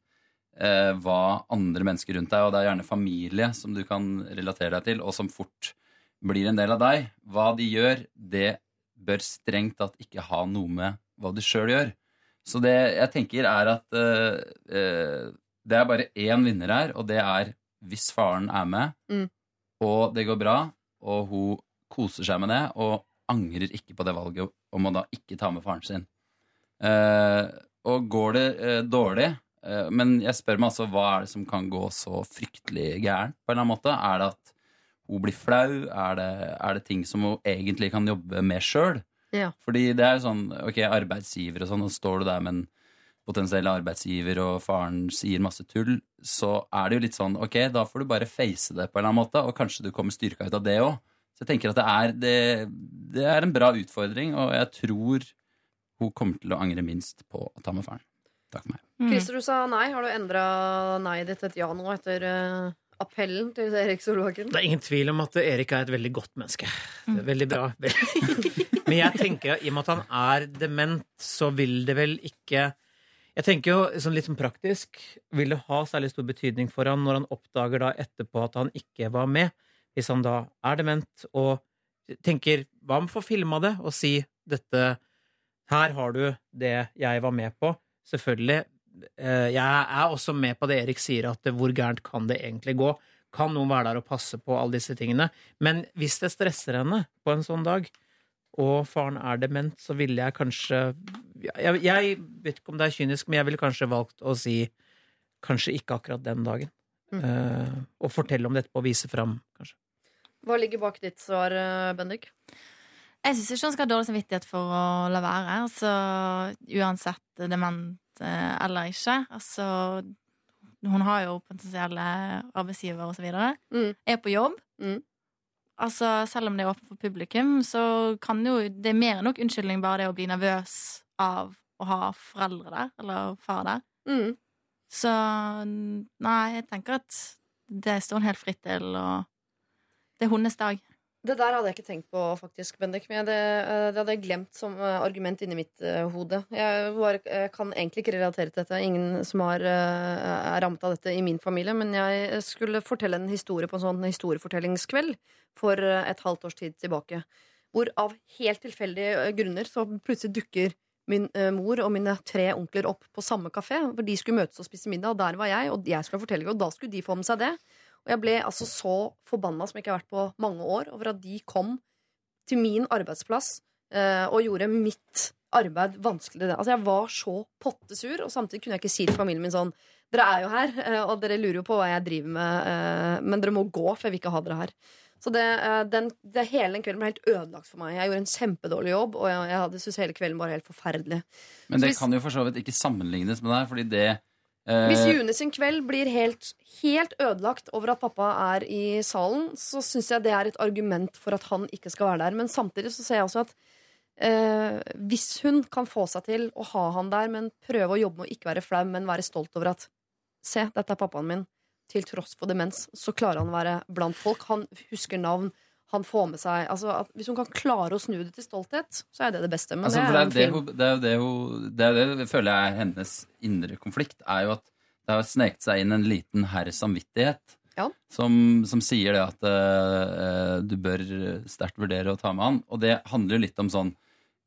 eh, hva andre mennesker rundt deg, og det er gjerne familie som du kan relatere deg til, og som fort blir en del av deg, hva de gjør, det bør strengt tatt ikke ha noe med hva du sjøl gjør. Så det jeg tenker, er at eh, eh, det er bare én vinner her, og det er hvis faren er med, Mm. og det går bra, og hun koser seg med det, og angrer ikke på det valget om å da ikke ta med faren sin. Eh, og går det eh, dårlig Men jeg spør meg altså, hva er det som kan gå så fryktelig gærent? på en eller annen måte? Er det at hun blir flau? Er det, er det ting som hun egentlig kan jobbe med sjøl? Ja. Fordi det er jo sånn, ok, arbeidsgiver og sånn, og står du der med en potensiell arbeidsgiver, og faren sier masse tull, så er det jo litt sånn, ok, da får du bare face det på en eller annen måte, og kanskje du kommer styrka ut av det òg. Så jeg tenker at det er, det, det er en bra utfordring, og jeg tror hun kommer til å angre minst på å ta med faren. Takk for meg. Mm. Christer, du sa nei. Har du endra nei-et ditt til et ja nå etter uh, appellen til Erik Solbakken? Det er ingen tvil om at Erik er et veldig godt menneske. Det er veldig bra. Men jeg tenker at i og med at han er dement, så vil det vel ikke Jeg tenker jo sånn litt sånn praktisk Vil det ha særlig stor betydning for han når han oppdager da etterpå at han ikke var med? Hvis han da er dement og tenker Hva om å få filma det og si dette Her har du det jeg var med på. Selvfølgelig. Eh, Jeg er også med på det Erik sier, at hvor gærent kan det egentlig gå? Kan noen være der og passe på alle disse tingene? Men hvis det stresser henne på en sånn dag, og faren er dement, så ville jeg kanskje jeg, jeg vet ikke om det er kynisk, men jeg ville kanskje valgt å si kanskje ikke akkurat den dagen. Eh, og fortelle om dette og vise fram, kanskje. Hva ligger bak ditt svar, eh, Bendik? Jeg syns ikke han skal ha dårlig samvittighet for å la være. Altså, uansett dement eller ikke. Altså, hun har jo potensielle så videre. Mm. Er på jobb. Mm. Altså, selv om det er åpent for publikum, så kan jo Det er mer enn nok unnskyldning bare det å bli nervøs av å ha foreldre der, eller far der. Mm. Så nei, jeg tenker at det står hun helt fritt til, og det er hennes dag. Det der hadde jeg ikke tenkt på, faktisk, Bendik. Men det, eh, det hadde jeg glemt som eh, argument inni mitt uh, hode. Jeg, var, jeg kan egentlig ikke relatere til dette. Ingen som har, uh, rammet av dette i min familie. Men jeg skulle fortelle en historie på en sånn historiefortellingskveld for et halvt års tid tilbake. Hvor av helt tilfeldige grunner så plutselig dukker min uh, mor og mine tre onkler opp på samme kafé. Hvor de skulle møtes og spise middag, og der var jeg, og jeg skulle fortelle, og da skulle de få med seg det. Og jeg ble altså så forbanna som jeg ikke har vært på mange år, over at de kom til min arbeidsplass eh, og gjorde mitt arbeid vanskeligere. Altså Jeg var så pottesur, og samtidig kunne jeg ikke si til familien min sånn Dere er jo her, eh, og dere lurer jo på hva jeg driver med, eh, men dere må gå, for jeg vil ikke ha dere her. Så det, eh, den, det, hele den kvelden ble helt ødelagt for meg. Jeg gjorde en kjempedårlig jobb, og jeg, jeg hadde syntes hele kvelden var helt forferdelig. Men det hvis- kan jo for så vidt ikke sammenlignes med deg, fordi det Hvis June sin kveld blir helt, helt ødelagt over at pappa er i salen, så syns jeg det er et argument for at han ikke skal være der. Men samtidig så ser jeg også at eh, hvis hun kan få seg til å ha han der, men prøve å jobbe med å ikke være flau, men være stolt over at Se, dette er pappaen min. Til tross for demens, så klarer han å være blant folk. Han husker navn. Han får med seg altså at Hvis hun kan klare å snu det til stolthet, så er det det beste. Men Altså, det er det, er film. det, er det, hun- det, er det føler jeg er hennes indre konflikt, er jo at det har sneket seg inn en liten herr samvittighet Ja. som, som sier det at uh, du bør sterkt vurdere å ta med han. Og det handler jo litt om sånn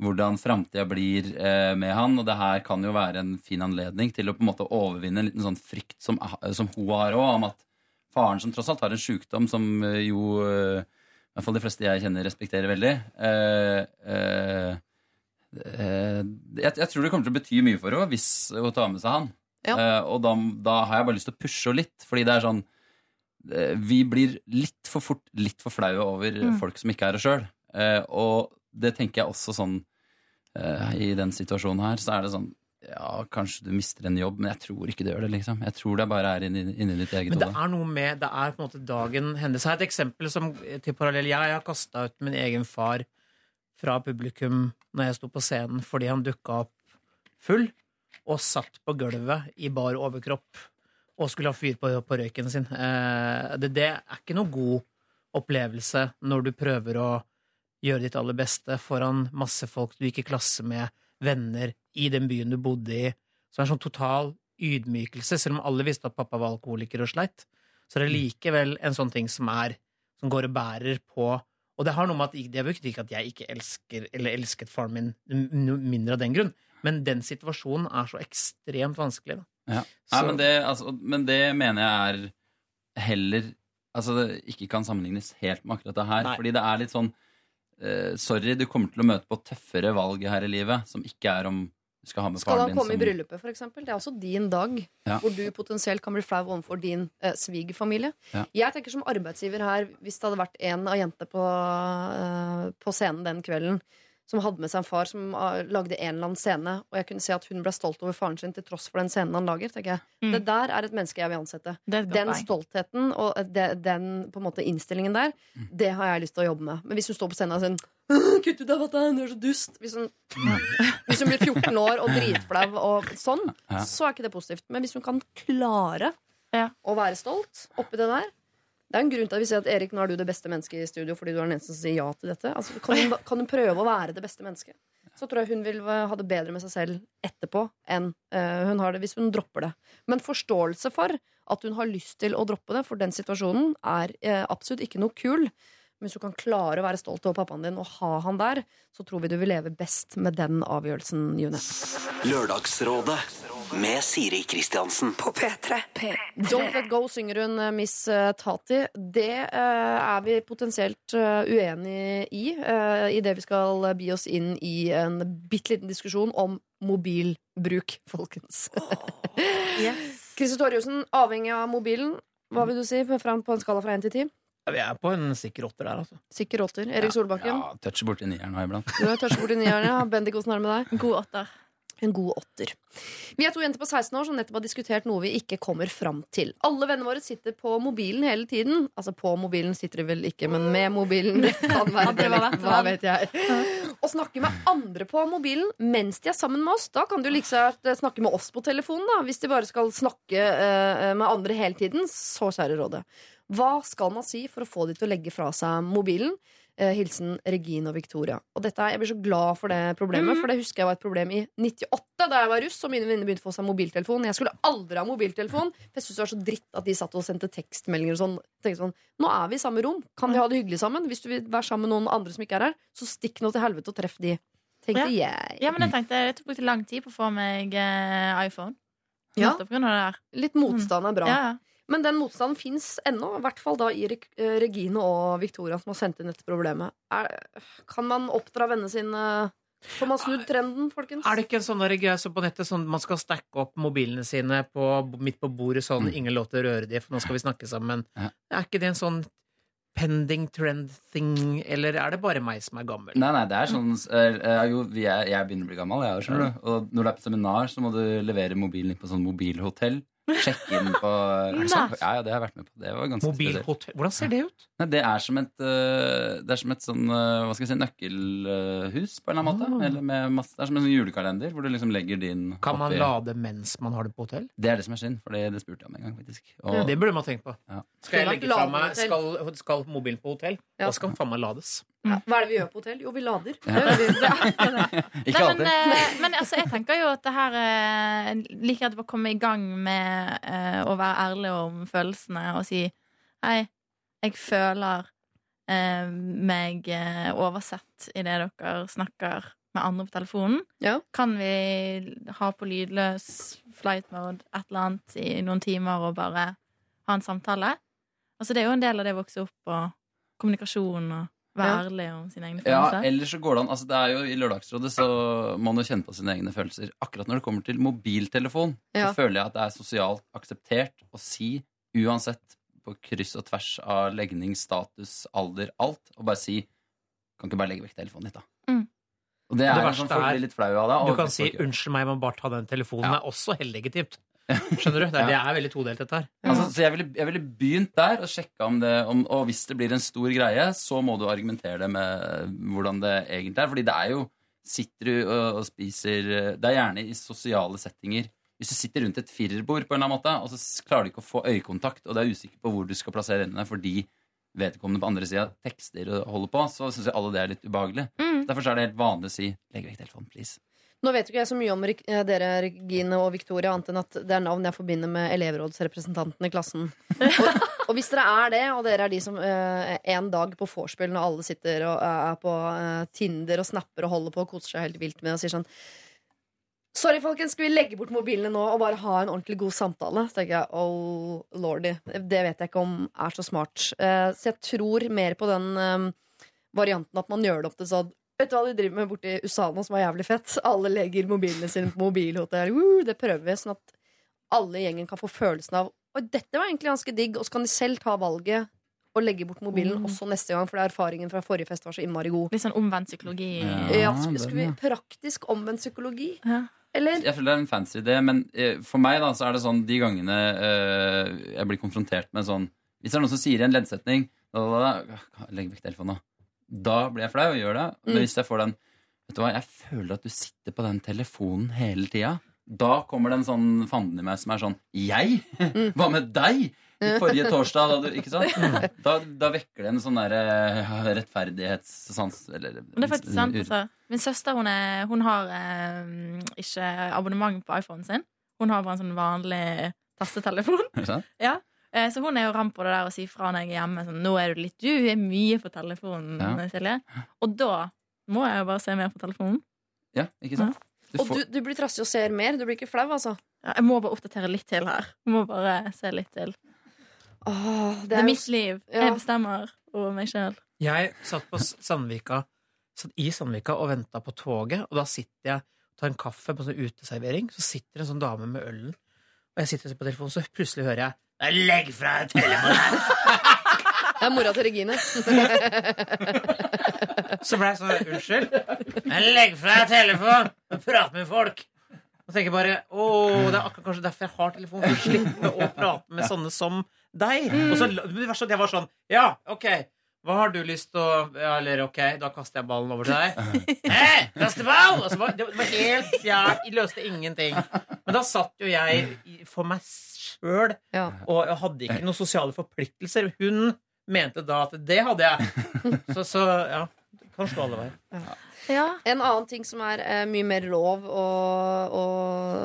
hvordan framtida blir eh, med han. Og det her kan jo være en fin anledning til å på en måte overvinne en liten sånn frykt som, som hun har òg, om at faren som tross alt har en sjukdom som eh, jo eh, hvert fall de fleste jeg kjenner, respekterer veldig. Eh, eh, eh, jeg, jeg tror det kommer til å bety mye for henne hvis hun tar med seg han. Ja. Eh, og da, da har jeg bare lyst til å pushe henne litt, fordi det er sånn eh, Vi blir litt for fort litt for flaue over Mm. folk som ikke er det sjøl. Eh, og det tenker jeg også sånn I den situasjonen her, så er det sånn ja, kanskje du mister en jobb, men jeg tror ikke det gjør det. liksom Jeg tror det bare er inni, inni ditt eget Men det hode. er noe med Det er på en måte dagen hennes. Her er et eksempel som, til parallell. Jeg har kasta ut min egen far fra publikum når jeg sto på scenen fordi han dukka opp full og satt på gulvet i bar overkropp og skulle ha fyr på, på røyken sin. Eh, det, det er ikke noe god opplevelse når du prøver å gjøre ditt aller beste foran masse folk du gikk i klasse med, venner, i den byen du bodde i. Så det er en sånn total ydmykelse, selv om alle visste at pappa var alkoholiker og sleit. Så det er likevel en sånn ting som er som går og bærer på Og det har noe med at det betyr ikke at jeg ikke elsker eller elsket faren min mindre av den grunn, men den situasjonen er så ekstremt vanskelig. Ja. Nei, men, det, altså, men det mener jeg er heller Altså det ikke kan sammenlignes helt med akkurat det her. Nei. Fordi det er litt sånn Sorry, du kommer til å møte på tøffere valg her i livet, som ikke er om du skal ha med Skal faren han din som... i bryllupet, f.eks.? Det er også din dag, Ja. hvor du potensielt kan bli flau overfor din eh, svigerfamilie. Ja. Jeg tenker som arbeidsgiver her, hvis det hadde vært en av jentene på, eh, på scenen den kvelden som hadde med seg en far som ah, lagde en eller annen scene, og jeg kunne se at hun ble stolt over faren sin til tross for den scenen han lager, tenker jeg. Mm. Det der er et menneske jeg vil ansette. Er Den stoltheten og de, den på en måte innstillingen der, Mm. det har jeg lyst til å jobbe med. Men hvis hun står på scenen og sier Kutt ut av dette, du er så dust. Hvis hun, hvis hun blir 14 år og dritflau og sånn, så er ikke det positivt. Men hvis hun kan klare Ja. å være stolt oppi det der Det er en grunn til at vi sier at Erik, nå er du det beste mennesket i studio fordi du er den eneste som sier ja til dette. Altså, kan, hun, kan hun prøve å være det beste mennesket? Så tror jeg hun vil ha det bedre med seg selv etterpå enn uh, hun har det hvis hun dropper det. Men forståelse for at hun har lyst til å droppe det, for den situasjonen er uh, absolutt ikke noe kul. Men hvis du kan klare å være stolt over pappaen din og ha han der, så tror vi du vil leve best med den avgjørelsen, June. Lørdagsrådet med Siri Kristiansen. På P3. Don't Let Go synger hun eh, Miss eh, Tati. Det eh, er vi potensielt uh, uenig i uh, idet vi skal bi oss inn i en bitte liten diskusjon om mobilbruk, folkens. Christer Torjussen, avhengig av mobilen. Hva vil du si på en skala fra 1 til 10? Ja, vi er på en sikker åtter der, altså. Sikker åtter. Erik Solbakken. Ja, toucher borti nieren nå iblant. Du har touchet borti nieren, ja. Bendik, åssen er det med deg? God åtter. En god åtter. Vi er to jenter på 16 år som nettopp har diskutert noe vi ikke kommer fram til. Alle vennene våre sitter på mobilen hele tiden. Altså på mobilen sitter de vel ikke, men med mobilen. Kan være det hva vet jeg. Og snakker med andre på mobilen mens de er sammen med oss. Da kan du liksom snakke med oss på telefonen, da. Hvis de bare skal snakke eh, med andre hele tiden, så kjære rådet. Hva skal man si for å få de til å legge fra seg mobilen? Eh, hilsen Regine og Victoria. Og dette, Jeg blir så glad for det problemet, for det husker jeg var et problem i 98, da jeg var russ og mine venner begynte å få seg mobiltelefon. Jeg skulle aldri ha mobiltelefon, for jeg syntes det var så dritt at de satt og sendte tekstmeldinger og sånn. Tenkte sånn, Nå er vi i samme rom, kan vi ha det hyggelig sammen? Hvis du vil være sammen med noen andre som ikke er her, så stikk nå til helvete og treff de. Tenkte jeg. Ja, men jeg tenkte Det tok lang tid på å få meg eh, iPhone. Ja. Litt motstand er bra. Ja, ja. Men den motstanden fins ennå, i hvert fall da i eh, Regine og Victoria som har sendt inn dette problemet. Er, kan man oppdra vennene sine Får man snudd trenden, folkens? Er det ikke en sånn greie som på nettet sånn man skal stacke opp mobilene sine på, midt på bordet sånn ingen lov til å røre dem, for nå skal vi snakke sammen? Ja. Er ikke det en sånn pending trend thing, eller er det bare meg som er gammel? Nei, nei, det er sånn eh, jo, vi er, Jeg begynner å bli gammel, jeg òg, skjønner du. Og når du er på seminar, så må du levere mobilen din på sånn mobilhotell. Sjekke inn på er det sant? Ja, ja, det har jeg vært med på. Det var ganske. Mobilhotell Hvordan ser det ut? Nei, det er som et uh, Det er som et sånn uh, Hva skal jeg si nøkkelhus, på en eller annen måte. Ah. Eller med masse, det er som en sånn julekalender hvor du liksom legger din Kan man oppi- lade mens man har det på hotell? Det er det som er synd, for det, det spurte jeg om en gang, faktisk. Og, Det burde man tenkt på. Ja. Skal jeg legge fra meg skal, skal mobilen på hotell? Ja. Da skal den faen meg lades. Ja, Hva er det vi gjør på hotell? Jo, vi lader. Ja. Det. Det Ikke Nei, men, altså, jeg tenker jo at det her eh, liker at vi kommer i gang med eh, å være ærlig om følelsene og si Hei, jeg føler eh, meg eh, oversett i det dere snakker med andre på telefonen. Ja. Kan vi ha på lydløs flight mode et eller annet i noen timer og bare ha en samtale? Altså, det er jo en del av det å vokse opp og kommunikasjon og være Ja. ærlig om sine egne Ja, følelser. ellers så går det an. Altså, det er jo I Lørdagsrådet så må man jo kjenne på sine egne følelser. Akkurat når det kommer til mobiltelefon, Ja. så føler jeg at det er sosialt akseptert å si uansett på kryss og tvers av legning, status, alder, alt, og bare si Kan ikke bare legge vekk telefonen ditt, da. Mm. Og det Det er verste sånn folk blir litt flau av det. Du kan si 'unnskyld meg, jeg må bare ta den telefonen'. Ja. er også helt legitimt. Skjønner du? Det er, det er veldig todelt, dette her. Altså, så jeg ville, jeg ville begynt der og sjekka om det om, Og hvis det blir en stor greie, så må du argumentere det med hvordan det egentlig er. Fordi det er jo Sitter du og, og spiser Det er gjerne i sosiale settinger. Hvis du sitter rundt et firerbord, på en eller annen måte og så klarer du ikke å få øyekontakt, og du er usikker på hvor du skal plassere hendene fordi vedkommende på andre sida tekster og holder på, så syns jeg alle det er litt ubehagelig. Mm. Derfor er det helt vanlig å si legg vekk telefonen, please. Nå vet ikke jeg så mye om eh, dere, Regine og Victoria, annet enn at det er navn jeg forbinder med elevrådsrepresentanten i klassen. Og, og hvis dere er det, og dere er de som eh, en dag på vorspiel når alle sitter og er på eh, Tinder og snapper og holder på og koser seg helt vilt med og sier sånn Sorry, folkens, skal vi legge bort mobilene nå og bare ha en ordentlig god samtale? Så tenker jeg, oh lordy, det vet jeg ikke om er så smart. Eh, så jeg tror mer på den eh, varianten at man gjør det opp til sånn Vet du hva de driver med borti USA nå som er jævlig fett? Alle legger mobilene sine på mobilhotell. Uh, det prøver vi, sånn at alle i gjengen kan få følelsen av Oi, dette var egentlig ganske digg, og så kan de selv ta valget og legge bort mobilen Mm. også neste gang, for erfaringen fra forrige fest var så innmari god. Litt sånn omvendt psykologi. Ja. Ja, skulle, skal vi. Praktisk omvendt psykologi? Ja. Eller? Jeg føler det er en fancy idé, men eh, for meg da, så er det sånn de gangene øh, jeg blir konfrontert med sånn Hvis det er noen som sier en leddsetning da, da, da, Legg vekk telefonen, da. Da blir jeg flau og gjør det. Men Mm. hvis jeg får den Vet du hva, jeg føler at du sitter på den telefonen hele tida. Da kommer det en sånn fanden i meg som er sånn Jeg? Mm. Hva med deg? I Forrige torsdag, da du Ikke sant? Da, da vekker det en sånn der rettferdighetssans. Eller, Men det er faktisk sant. Altså. Min søster hun, er, hun har eh, ikke abonnement på iPhonen sin. Hun har bare en sånn vanlig tastetelefon. Ja. Eh, Så hun er jo ramp på det der og sier fra når jeg er hjemme. Sånn, nå er du litt Du er mye på telefonen, Ja. Silje. Og da må jeg jo bare se mer på telefonen. Ja, ikke sant? Du Og du, du blir trassig og ser mer. Du blir ikke flau, altså. Ja, Jeg må bare oppdatere litt til her. Jeg må bare se litt til. Åh, Det er jo- mitt liv. Ja. Jeg bestemmer over meg sjøl. Jeg satt på Sandvika satt i Sandvika og venta på toget, og da sitter jeg og tar en kaffe på sånn uteservering. Så sitter en sånn dame med ølen, og jeg sitter og ser på telefonen, så plutselig hører jeg «Nei, Legg fra deg telefonen! Det er mora til Regine. Så ble jeg sånn Unnskyld? Men legg fra deg telefonen prat med folk. Og tenker bare Å, det er akkurat kanskje derfor jeg har telefon. For å slippe å prate med sånne som deg. Og så det verste var at jeg var sånn Ja, OK. Hva har du lyst til å ja, Eller OK, da kaster jeg ballen over til deg. Hei, kaste ball! Altså, det var helt fjernt. Jeg løste ingenting. Men da satt jo jeg for meg sjøl, Ja. og jeg hadde ikke noen sosiale forpliktelser. Hun mente da at det hadde jeg. Så, så ja. Det kan slå alle veier. Ja. En annen ting som er eh, mye mer lov å, å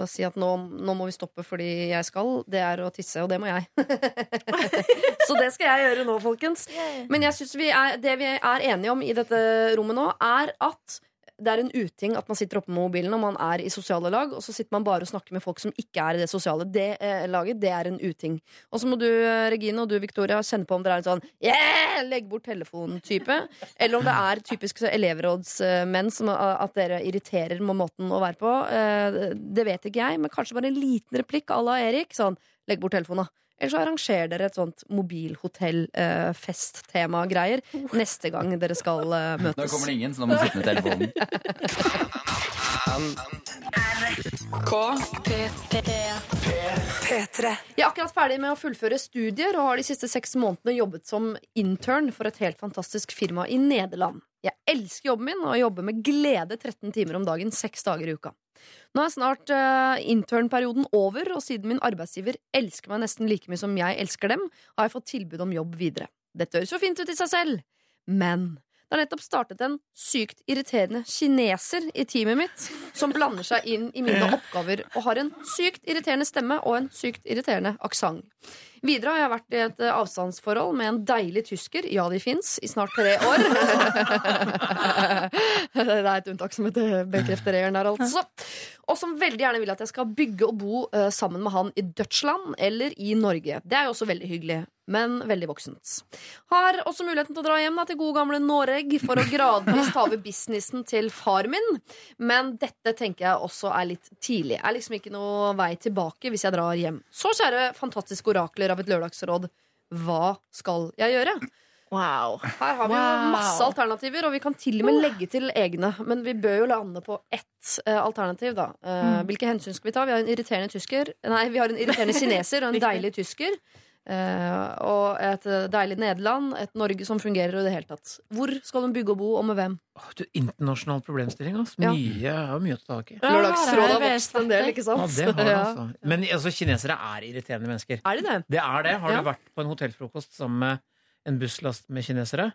si at nå, nå må vi stoppe fordi jeg skal, det er å tisse, og det må jeg. Så det skal jeg gjøre nå, folkens. Men jeg synes vi er, det vi er enige om i dette rommet nå, er at det er en uting at man sitter oppe med mobilen og man er i sosiale lag, og så sitter man bare og snakker med folk som ikke er i det sosiale det, eh, laget. Det er en uting. Og så må du, eh, Regine, og du, Victoria, kjenne på om dere er en sånn yeah, legg bort telefonen-type. Eller om det er typisk elevrådsmenn som eh, at dere irriterer med måten å være på. Eh, Det vet ikke jeg, men kanskje bare en liten replikk à la Erik. Sånn, legg bort telefonen, da. Eller så arrangerer dere et sånt mobilhotell-festtema-greier neste gang dere skal eh, Da møtes. kommer det ingen, så da må du sitte med telefonen. P3. Jeg er akkurat ferdig med å fullføre studier og har de siste seks månedene jobbet som intern for et helt fantastisk firma i Nederland. Jeg elsker jobben min og jobber med glede 13 timer om dagen, seks dager i uka. Nå er snart uh, internperioden over, og siden min arbeidsgiver elsker meg nesten like mye som jeg elsker dem, har jeg fått tilbud om jobb videre. Dette høres jo fint ut i seg selv, men det har nettopp startet en sykt irriterende kineser i teamet mitt, som blander seg inn i mine oppgaver og har en sykt irriterende stemme og en sykt irriterende aksent. Videre har jeg vært i et eh, avstandsforhold med en deilig tysker, ja, de fins, i snart tre år. det er et unntak som heter bekrefter eieren der, altså. Og som veldig gjerne vil at jeg skal bygge og bo uh, sammen med han i Dutchland eller i Norge. Det er jo også veldig hyggelig, men veldig voksent. Har også muligheten til å dra hjem da, til gode gamle Noreg for å gradvis ta over businessen til far min. Men dette tenker jeg også er litt tidlig. Er liksom ikke noe vei tilbake hvis jeg drar hjem. Så kjære fantastiske orakler av et lørdagsråd, hva skal jeg gjøre? Wow. Her har vi Wow. masse alternativer, og vi kan til og med legge til egne. Men vi bør jo lande på ett uh, alternativ, da. Uh, Mm. Hvilke hensyn skal vi ta? Vi har en irriterende tysker Nei, vi har en irriterende kineser og en deilig tysker. Eh, og et deilig Nederland, et Norge som fungerer i det hele tatt. Hvor skal hun bygge og bo, og med hvem? Oh, du, internasjonal problemstilling, altså. Ja. Mye, jeg har mye å ta tak i. Ja, Lørdagsrådet har vokst en del, ikke sant? Ja, det har Ja. altså. Men altså, kinesere er irriterende mennesker. Er de det? Det er det. Har Ja. du vært på en hotellfrokost sammen med en busslast med kinesere?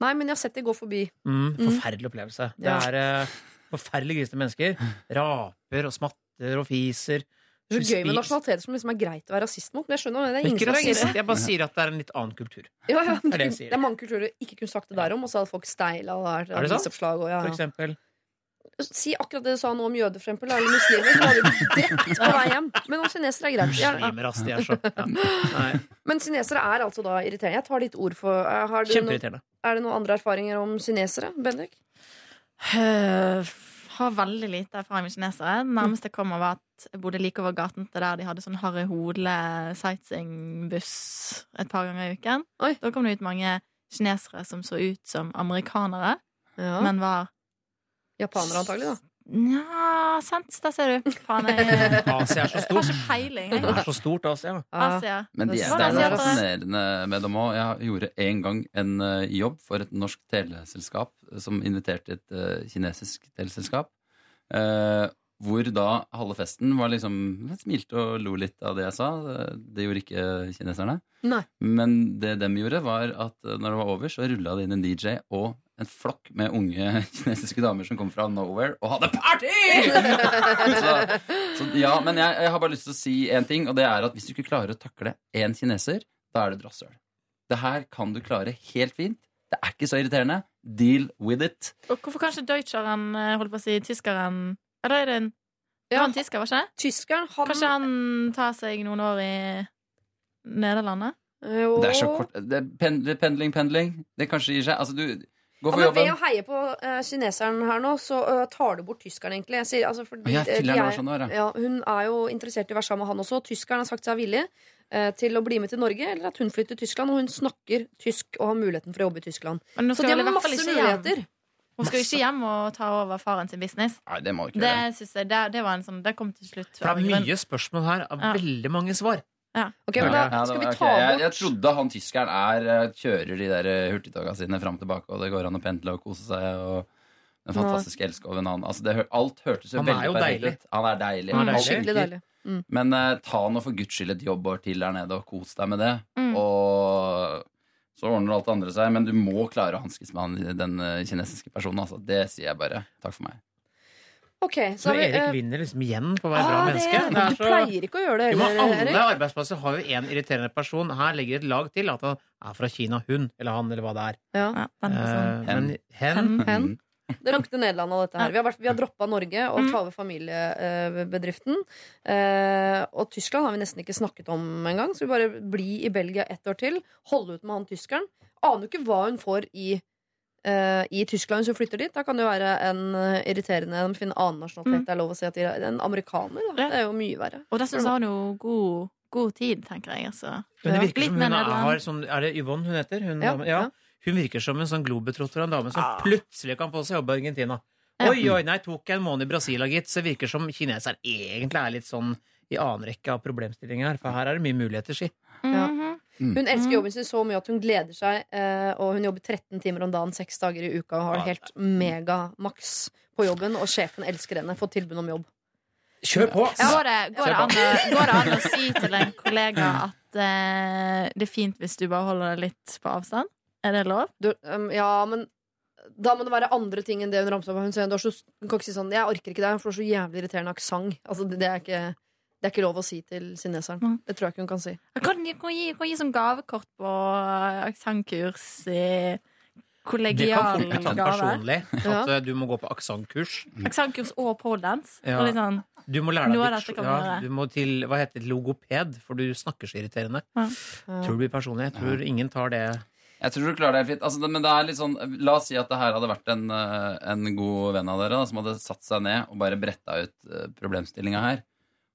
Nei, men jeg har sett de gå forbi. Mm, forferdelig opplevelse. Det Ja. er uh, forferdelig grisete mennesker. Raper og smatter og fiser. Det er så gøy med nasjonaliteter som liksom er greit å være rasist mot. Men jeg skjønner det. Det er ingen Ikke som sier rasist, det. jeg bare sier at det er en litt annen kultur. Ja, ja. er det. Det er mange kulturer du ikke kunne sagt det der om, og så hadde folk steila og Er det sant? Og, ja, For ja. eksempel. Si akkurat det du sa nå om jøder, for eksempel, eller muslimer. Så hadde du drept på vei hjem. Men om kinesere er greit. Ja, Men kinesere er altså da irriterende. Jeg tar ditt ord for eh, har du noe, Er det noen andre erfaringer om kinesere, Bendik? Har veldig lite erfaring med kinesere. Det nærmeste jeg kommer, var at jeg bodde like over gaten til der de hadde sånn Harry Hole sightseeingbuss et par ganger i uken. Oi. Da kom det ut mange kinesere som så ut som amerikanere, Ja. men var Japanere antagelig, da. Nja, sant, der ser du. Faen, jeg Asia er så har stort. ikke peiling. Det jeg. er så stort, Asia. Asia. Men de, Det det er det noe jeg fascinerende med dem òg. Jeg gjorde en gang en eh, jobb for et norsk teleselskap som inviterte et eh, kinesisk teleselskap. eh, hvor da halve festen var liksom Smilte og lo litt av det jeg sa. Eh, Det gjorde ikke kineserne. Nei. Men det dem gjorde, var at eh, når det var over, så rulla det inn en DJ og en flokk med unge kinesiske damer som kom fra nowhere og hadde party! så, så ja, men jeg, jeg har bare lyst til å si én ting, og det er at hvis du ikke klarer å takle én kineser, da er du et rasshøl. Det her kan du klare helt fint. Det er ikke så irriterende. Deal with it. Og hvorfor kanskje deutscheren, eh, holdt på å si, tyskeren Eller er det en, det Ja. var en tysker, var ikke det? Tyskeren, han Kanskje han tar seg noen år i Nederlandet? Jo. Det er så kort det det er Pendling, pendling. Det kanskje gir seg. Altså, du Ja, for men ved å heie på uh, kineseren her nå, så uh, tar du bort tyskeren, egentlig. Jeg sier, altså, fordi, ja, de er- sånn der, ja. ja, hun er jo interessert i å være sammen med han også. Tyskeren har sagt seg villig. eh, til å bli med til Norge, eller at hun flytter til Tyskland. Og hun snakker tysk og har muligheten for å jobbe i Tyskland. Men nå Så de har masse muligheter. Hun skal jo ikke hjem og ta over faren sin business. Nei, det må ikke Det jeg, det, det var en sånn Det kom til slutt. For det er mye spørsmål her av Ja. veldig mange svar. Ok, men da Ja, skal vi ta ok. jeg, bort jeg trodde han tyskeren er eh, kjører de der eh, hurtigtoga sine fram og tilbake, og det går an å pendle og kose seg. og den fantastiske elskoven han altså det, Alt hørtes jo Han veldig perfekt ut. Han er deilig. Han er deilig. Skikkelig deilig. Mm. Men uh, ta nå for guds skyld et jobbår til der nede, og kos deg med det. Mm. Og så ordner alt det andre seg. Men du må klare å hanskes med han, den kinesiske personen. Altså. Det sier jeg bare. Takk for meg. Ok, så Så vi Erik eh, vinner liksom igjen på å være bra ah, det, menneske. Det er Du pleier ikke å gjøre det Jo, men heller, alle Erik. arbeidsplasser har jo en irriterende person. Her legger et lag til at han er fra Kina. Hun eller han eller hva det er. Ja. Ja, den personen. Eh, hen Hen. Hen. Det lukter Nederland av dette her. Vi har, vært, vi har droppa Norge og Mm. tar over familiebedriften. Uh, og Tyskland har vi nesten ikke snakket om engang, så vi bare blir i Belgia ett år til. Holde ut med han tyskeren. Aner jo ikke hva hun får i, i Tyskland hvis hun flytter dit. Da kan det jo være en eh, irriterende De finner annen nasjonalitet. Mm. Det er lov å si at de er en amerikaner. Da. Det er jo mye verre. Og dessuten har hun jo god, god tid, tenker jeg. Altså. Men det virker som hun er, har sånn Er det Yvonne hun heter? Hun, Ja, ja. ja. Hun virker som en sånn globetrotter av en dame som Ah. plutselig kan få seg jobb i Argentina. Ja. Oi, oi, nei, tok jeg en måned i Brasil, gitt. Så virker som kineser egentlig er litt sånn i annen rekke av problemstillinger her. For her er det mye muligheter, si. Ja. Mhm. Hun elsker jobben sin så mye at hun gleder seg, eh, og hun jobber 13 timer om dagen seks dager i uka og har det helt megamaks på jobben, og sjefen elsker henne. Fått tilbud om jobb. Kjør på! Går, det, går, det an, å- går det an å si til en kollega at eh, det er fint hvis du bare holder deg litt på avstand? Er det lov? Du, um, ja, men da må det være andre ting enn det hun ramser opp. Hun, sier, du, har så, hun kan ikke si sånn 'Jeg orker ikke det', for du har så jævlig irriterende aksent. Altså, det, det, er ikke, det er ikke lov å si til kineseren. Mm. Det tror jeg ikke hun kan si. Jeg kan, jeg kan, gi, kan gi som gavekort på aksentkurs i Det kan folk fort bli tatt personlig. At ja. du må gå på aksentkurs. Aksentkurs og poledance. Ja. Og litt sånn, Du må lære deg ja. Du må til hva heter det, logoped, for du snakker så irriterende. Ja. Tror det blir personlig. Jeg tror ingen tar det Jeg tror du klarer det helt fint. Altså, det, men det er litt sånn, la oss si at det her hadde vært en, eh, en god venn av dere da, som hadde satt seg ned og bare bretta ut problemstillinga her.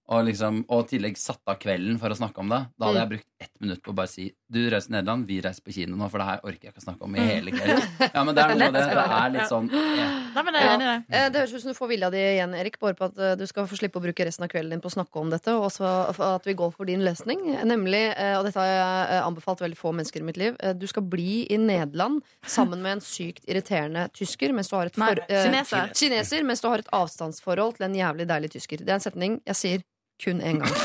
Og, liksom, og i tillegg satt av kvelden for å snakke om det. Da hadde Mm. jeg brukt ett minutt på å bare si Du reiser til Nederland, vi reiser på kino nå, for det her orker jeg ikke å snakke om i hele kveld. Ja, men det er noe med det. Det er litt sånn ja. Nei, men jeg er enig i det. Eh, Det høres ut som du får vilja di igjen, Erik, bare på at eh, du skal få slippe å bruke resten av kvelden din på å snakke om dette, og også at vi går for din løsning. Nemlig, eh, og dette har jeg anbefalt veldig få mennesker i mitt liv, du skal bli i Nederland sammen med en sykt irriterende tysker mens du har et for, Nei, kineser. kineser, mens du har et avstandsforhold til en jævlig deilig tysker. Det er en setning jeg sier kun én gang.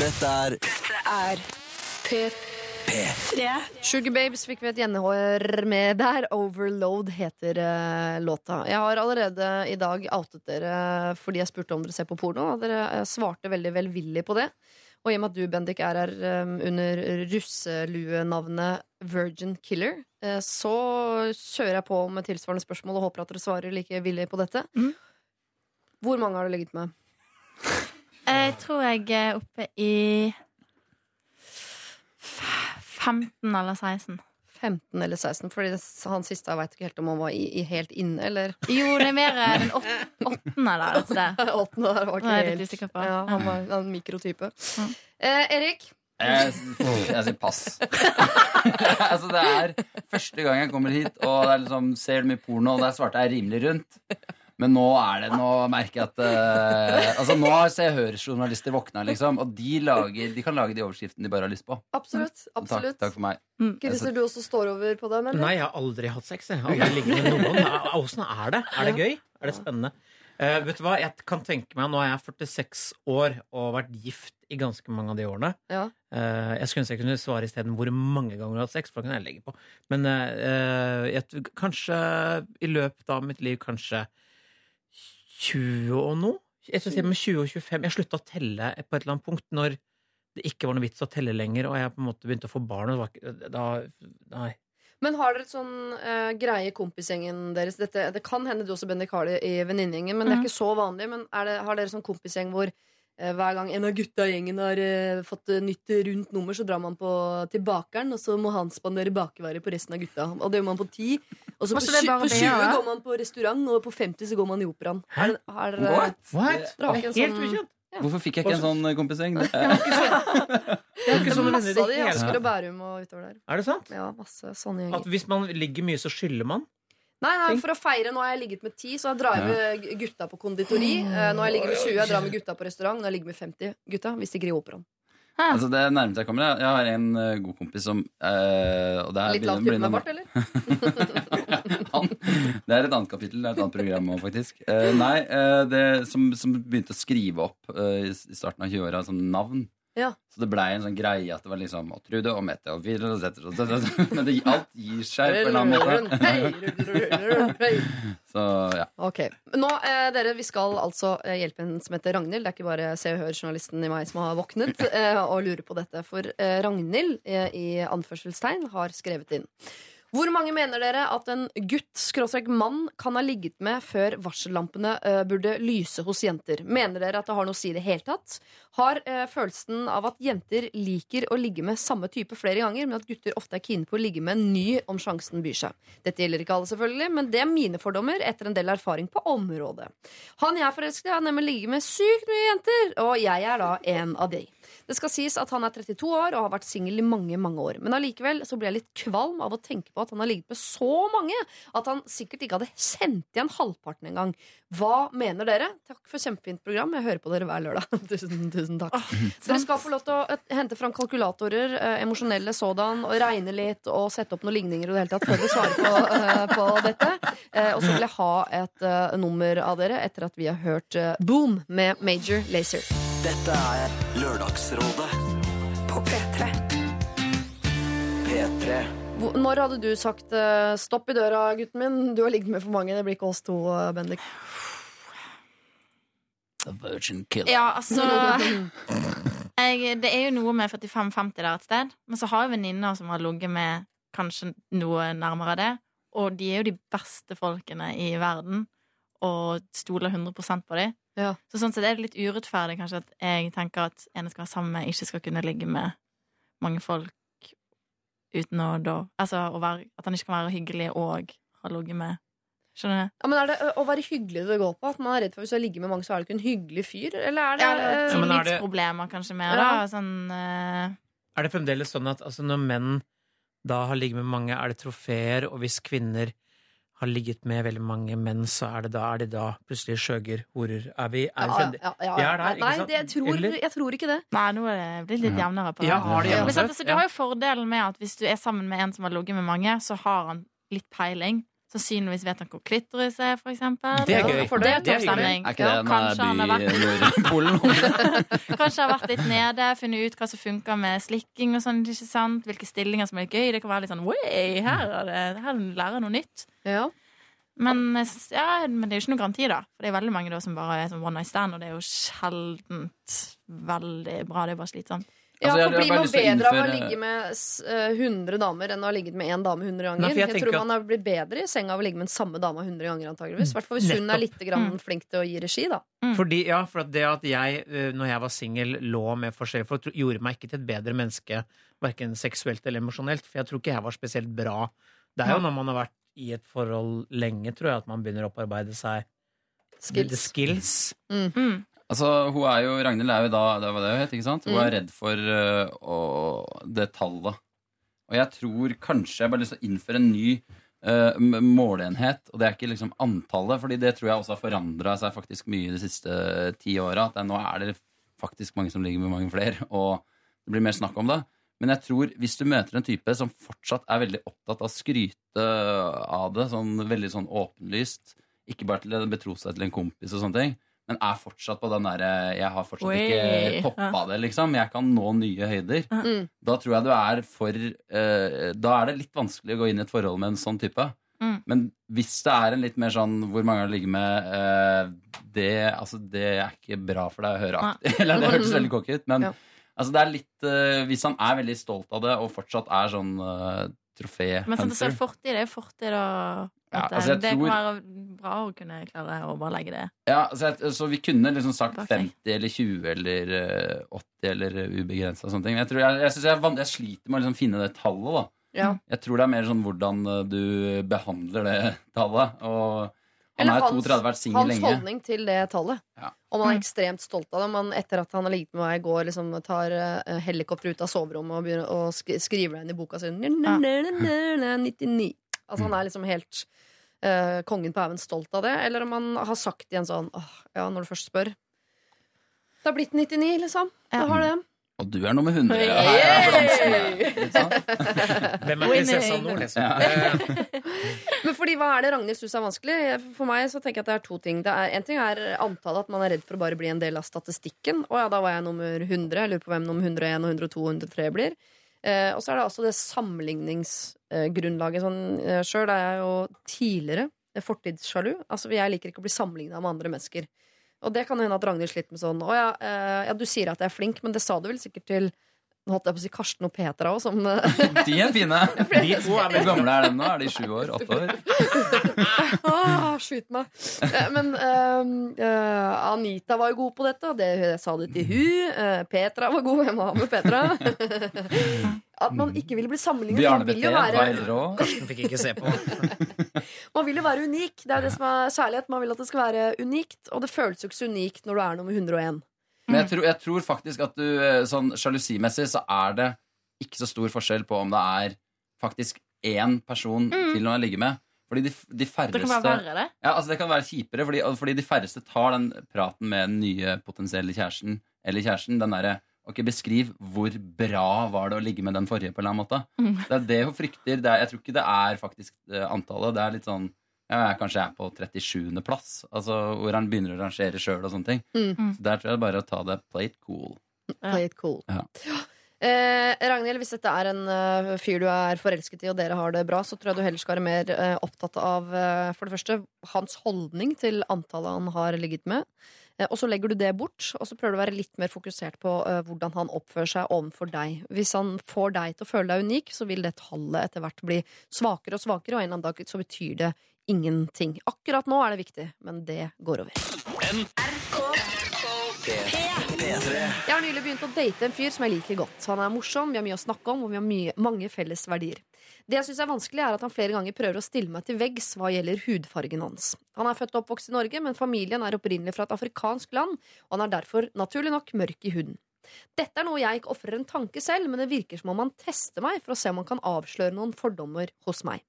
Dette er er P3. Sugar Babes fikk vi et gjenhår med der. Overload heter uh, låta. Jeg har allerede i dag outet dere fordi jeg spurte om dere ser på porno, og dere eh, svarte veldig velvillig på det. Og i og med at du, Bendik, er her um, under russeluenavnet Virgin Killer, uh, så kjører jeg på med tilsvarende spørsmål og håper at dere svarer like villig på dette. Mm. Hvor mange har du ligget med? Jeg tror jeg er oppe i 15 eller 16. 15 eller 16? Fordi det, han siste jeg veit ikke helt om han var i, i helt inne, eller Jo, det er mer eh, den åttende der. et sted. Åttende der var ikke helt usikker på. Ja, han var en mikrotype. Ja. Eh, Erik, Jeg, jeg sier pass. altså, det er første gang jeg kommer hit og det er liksom, ser mye porno, og der svarte jeg rimelig rundt. Men nå er det, nå merker jeg at uh, Altså Nå har Se Hør-journalister våkna, liksom. Og de, lager, de kan lage de overskriftene de bare har lyst på. absolutt. Absolutt. takk for meg. Christer, du også står over på den, eller? Nei, jeg har aldri hatt sex. Jeg har aldri ligget med noen. Åssen er det? Er det gøy? Er det spennende? Uh, vet du hva, jeg kan tenke meg Nå er jeg 46 år og har vært gift i ganske mange av de årene. Ja. Uh, jeg skulle ønske jeg kunne svare isteden hvor mange ganger jeg har hatt sex, for da kan jeg legge på. Men uh, jeg, kanskje i løpet av mitt liv kanskje 20 og noe? Jeg skal si med 20 og 25. Jeg slutta å telle på et eller annet punkt når det ikke var noe vits å telle lenger, og jeg på en måte begynte å få barn. Ikke, da, nei. Men har dere et sånn uh, greie kompisgjengen deres? Dette, det kan hende du også, Bendik, har det i venninnegjengen, men det er Mhm. ikke så vanlig. Men er det, har dere sånn kompisgjeng hvor hver gang en av gutta i gjengen har uh, fått eh, nytt rundt nummer, så drar man på, til bakeren, og så må han spandere bakevarer på resten av gutta. Og det gjør man på ti. Og så på, på 20 ja? går man på restaurant, og på 50 så går man i operaen. Hæ? Er, er What? What? dere har Helt sånn ukjent. Hvorfor fikk jeg ikke en sånn kompiseng? kompisgjeng? Det- ikke sånne venner Masse av de i Asker og Bærum og utover der. Er det sant? Ja, masse sånne At hvis man ligger mye, så skylder man? Nei, nei, for å feire. Nå har jeg ligget med ti, så jeg drar jeg med gutta på konditori. Eh, Nå har jeg ligget med 20, jeg drar med gutta på restaurant. Nå har jeg ligget med 50 gutta, hvis de i operaen. Altså, det er nærmest jeg kommer. Jeg jeg har en eh, god kompis som eh, og det er Litt lavt med bart, eller? Han, det er et annet kapittel, det er et annet program òg, faktisk. Uh, nei, det som, som begynte å skrive opp i i starten av 20-åra, sånn navn. Ja. Så det blei en sånn greie at det var liksom og Trude og Mette og Videre og Zetter Zetter. Men det, alt gir seg på en eller annen måte. Så ja. Ok, Nå, eh, dere, Vi skal altså eh, hjelpe en som heter Ragnhild. Det er ikke bare Se og Hør-journalisten i meg som har våknet eh, og lurer på dette. For eh, Ragnhild eh, i anførselstegn har skrevet inn. Hvor mange mener dere at en gutt skråstrek mann kan ha ligget med før varsellampene uh, burde lyse hos jenter? Mener dere at det har noe å si i det hele tatt? Har uh, følelsen av at jenter liker å ligge med samme type flere ganger, men at gutter ofte er keen på å ligge med en ny om sjansen byr seg? Dette gjelder ikke alle, selvfølgelig, men det er mine fordommer etter en del erfaring på området. Han jeg er forelsket i, har nemlig ligget med sykt mye jenter, og jeg er da en av de. Det skal sies at han er 32 år og har vært singel i mange mange år. Men allikevel så blir jeg litt kvalm av å tenke på at han har ligget med så mange at han sikkert ikke hadde sendt igjen halvparten engang. Hva mener dere? Takk for kjempefint program. Jeg hører på dere hver lørdag. tusen, tusen takk. Dere skal få lov til å eh, hente fram kalkulatorer, eh, emosjonelle sådan, og regne litt og sette opp noen ligninger og det hele tatt før dere svarer på, eh, på dette. Eh, og så vil jeg ha et eh, nummer av dere etter at vi har hørt eh, Boom med Major Lazer. Dette er Lørdagsrådet På P3. P3. Hvor- Når hadde du sagt eh, 'stopp i døra, gutten min'? Du har ligget med for mange. Det blir ikke oss to, eh, Bendik. The Virgin Killer. Ja, altså jeg, Det er jo noe med 45-50 der et sted. Men så har jeg venninner som har ligget med kanskje noe nærmere det. Og de er jo de beste folkene i verden, og stoler 100 på dem. Ja. Så sånn sett er det litt urettferdig kanskje at jeg tenker at en jeg skal være sammen med, ikke skal kunne ligge med mange folk uten å da Altså å være, at han ikke kan være hyggelig og ha ligget med Skjønner du? Ja, men Er det å være hyggelig det går på? At man er redd for Hvis du ligger med mange, så er du ikke en hyggelig fyr? Eller er det Ja, eh, Ja, men er det- Tillitsproblemer kanskje mer, Ja. da. Sånn eh, Er det fremdeles sånn at altså, når menn da har ligget med mange, er det trofeer, og hvis kvinner har ligget med veldig mange menn, så er det da, er det da plutselig skjøger, horer? Er vi, er vi ja, fremdeles ja, ja, ja. er der, Nei, det, jeg, tror, jeg tror ikke det. Nei, nå er det blitt litt jevnere på det. Ja, har det. Men så, altså, du har jo fordelen med at hvis du er sammen med en som har ligget med mange, så har han litt peiling. Sannsynligvis vet han hvor klitoris er, for eksempel. Det er gøy. For det er Det er topp stemning. Er ikke det en han by i Nordpolen? kanskje har vært litt nede, funnet ut hva som funker med slikking og sånn, ikke sant? Hvilke stillinger som er gøy. Det kan være litt sånn Way, her, er det, her lærer jeg noe nytt. Ja. Men, ja, men det er jo ikke noe garanti, da. For det er veldig mange da som bare er sånn one night stand, og det er jo sjeldent veldig bra. Det er bare slitsomt. Ja, Altså, jeg- for Blir man bedre av å ligge med s- eh, 100 damer enn å ha ligget med én dame 100 ganger? Nei, for jeg jeg, tror at- man har blitt bedre i senga av å ligge med den samme dama 100 ganger. antageligvis I hvert fall hvis hun er litt grann Mm. flink til å gi regi. da Fordi, ja, for at det at jeg, eh, når jeg var singel, lå med forskjellige folk, gjorde meg ikke til et bedre menneske, verken seksuelt eller emosjonelt. For jeg tror ikke jeg var spesielt bra. Det er jo når man har vært i et forhold lenge, tror jeg, at man begynner å opparbeide seg Skills. skills. Mm. Altså, hun er jo, Ragnhild er jo da det var det hun het, ikke sant? Hun Mm. er redd for øh, å, det tallet. Og jeg tror kanskje jeg bare har lyst til å innføre en ny øh, m- måleenhet. Og det er ikke liksom antallet, Fordi det tror jeg også har forandra seg faktisk mye de siste ti åra. At det, nå er det faktisk mange som ligger med mange flere, og det blir mer snakk om det. Men jeg tror hvis du møter en type som fortsatt er veldig opptatt av å skryte av det, sånn veldig sånn åpenlyst, ikke bare til å betro seg til en kompis og sånne ting, men er fortsatt på den derre Jeg har fortsatt Oi, ikke poppa det, liksom. Jeg kan nå nye høyder. Mm. Da tror jeg du er for uh, Da er det litt vanskelig å gå inn i et forhold med en sånn type. Mm. Men hvis det er en litt mer sånn hvor mange har ligget med uh, det, altså, det er ikke bra for deg å høre. Eller det hørtes veldig cocky ut, men Ja. altså, det er litt uh, Hvis han er veldig stolt av det og fortsatt er sånn uh, trofé Men så er hunter det fortid, det er jo fortid, og Ja, altså, jeg det tror- kan være bra å kunne klare å bare legge det Ja, så, jeg, så vi kunne liksom sagt 50 eller 20 eller eh, 80 eller ubegrensa og sånne ting. Men jeg, tror jeg, jeg, jeg, er jeg sliter med å liksom finne det tallet, da. Ja. Jeg tror det er mer sånn hvordan eh, du behandler det tallet. Og Han Eller er hans- 32, vært singel Hans lenge. holdning til det tallet. Ja. Om han er Mm. ekstremt stolt av det. Men etter at han har ligget med meg i går, liksom tar uh, helikopter ut av soverommet og begynner å sk skrive det inn i boka si. Næ, næ, næ, næ, næ, 99. Altså Han er liksom helt uh, kongen på haugen stolt av det. Eller om han har sagt igjen sånn åh, Ja, når du først spør. Det har blitt 99, liksom. Det Ja. har det. Og du er nummer 100. Ja. Hvem er prinsessa nå, liksom? Ja. Men fordi, hva er det Ragnhild syns er vanskelig? For meg så tenker jeg at det er to ting. Det er, en ting er antallet, at man er redd for å bare bli en del av statistikken. Å ja, da var jeg nummer 100. Jeg lurer på hvem nummer 101 og 102 og 103 blir. Eh, og så er det altså det sammenligningsgrunnlaget. Sånn, eh, Sjøl er jeg jo tidligere fortidssjalu. Altså, jeg liker ikke å bli sammenligna med andre mennesker. Og det kan hende at Ragnhild sliter med sånn Å ja, eh, ja, du sier at jeg er flink, men det sa du vel sikkert til nå holdt jeg på å si Karsten og Petra òg, som eh, De er fine. de to er Hvor gamle er de nå? Er de sju år? Åtte år? Ah, skyt meg. Eh, Men ehm, eh, Anita var jo god på dette, og det jeg sa det til hun. Uh, Petra var god. Jeg må ha med Petra. At man ikke ville bli sammenlignet. Bjarne Man vil, Betén var være, eldre òg. Karsten fikk ikke se på. man vil jo være unik. Det er det som er særlighet. Man vil at det skal være unikt, og det føles jo ikke så unikt når du er nummer 101. Men jeg tror, jeg tror faktisk at du eh, sånn sjalusimessig så er det ikke så stor forskjell på om det er faktisk én person til noen jeg ligger med. Fordi de, de færreste Det kan være verre, det. Ja, altså Det kan være kjipere, fordi, fordi de færreste tar den praten med den nye potensielle kjæresten eller kjæresten. Den derre Ok, beskriv hvor bra var det å ligge med den forrige, på en eller annen måte. Mm. Det er det hun frykter. Det er, jeg tror ikke det er faktisk eh, antallet. Det er litt sånn jeg kanskje er på 37. plass, altså hvor han begynner å rangere sjøl og sånne ting. Mm. Så der tror jeg det er bare å ta det play it cool. Play it cool. Ja. Eh, Ragnhild, hvis dette er en uh, fyr du er forelsket i, og dere har det bra, så tror jeg du heller skal være mer uh, opptatt av uh, for det første hans holdning til antallet han har ligget med. Og så legger du det bort, og så prøver du å være litt mer fokusert på hvordan han oppfører seg overfor deg. Hvis han får deg til å føle deg unik, så vil det tallet etter hvert bli svakere og svakere, og en eller annen dag så betyr det ingenting. Akkurat nå er det viktig, men det går over. Jeg har nylig begynt å date en fyr som jeg liker godt. Han er morsom, vi har mye å snakke om, og vi har mye, mange felles verdier. Det jeg synes er vanskelig, er at han flere ganger prøver å stille meg til veggs hva gjelder hudfargen hans. Han er født og oppvokst i Norge, men familien er opprinnelig fra et afrikansk land, og han er derfor naturlig nok mørk i huden. Dette er noe jeg ikke ofrer en tanke selv, men det virker som om han tester meg for å se om han kan avsløre noen fordommer hos meg.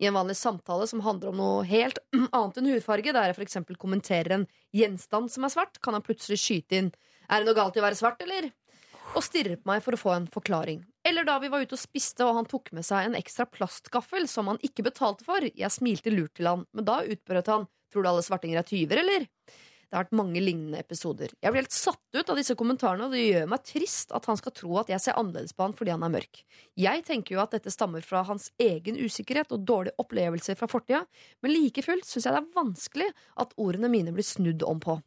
I en vanlig samtale som handler om noe helt annet enn hudfarge, der jeg eksempel kommenterer en gjenstand som er svart, kan han plutselig skyte inn er det noe galt i å være svart, eller? Og stirrer på meg for å få en forklaring. Eller da vi var ute og spiste, og han tok med seg en ekstra plastgaffel som han ikke betalte for. Jeg smilte lurt til han, men da utbrøt han Tror du alle svartinger er tyver, eller? Det har vært mange lignende episoder. Jeg blir helt satt ut av disse kommentarene, og det gjør meg trist at han skal tro at jeg ser annerledes på han fordi han er mørk. Jeg tenker jo at dette stammer fra hans egen usikkerhet og dårlige opplevelser fra fortida, men like fullt syns jeg det er vanskelig at ordene mine blir snudd om på.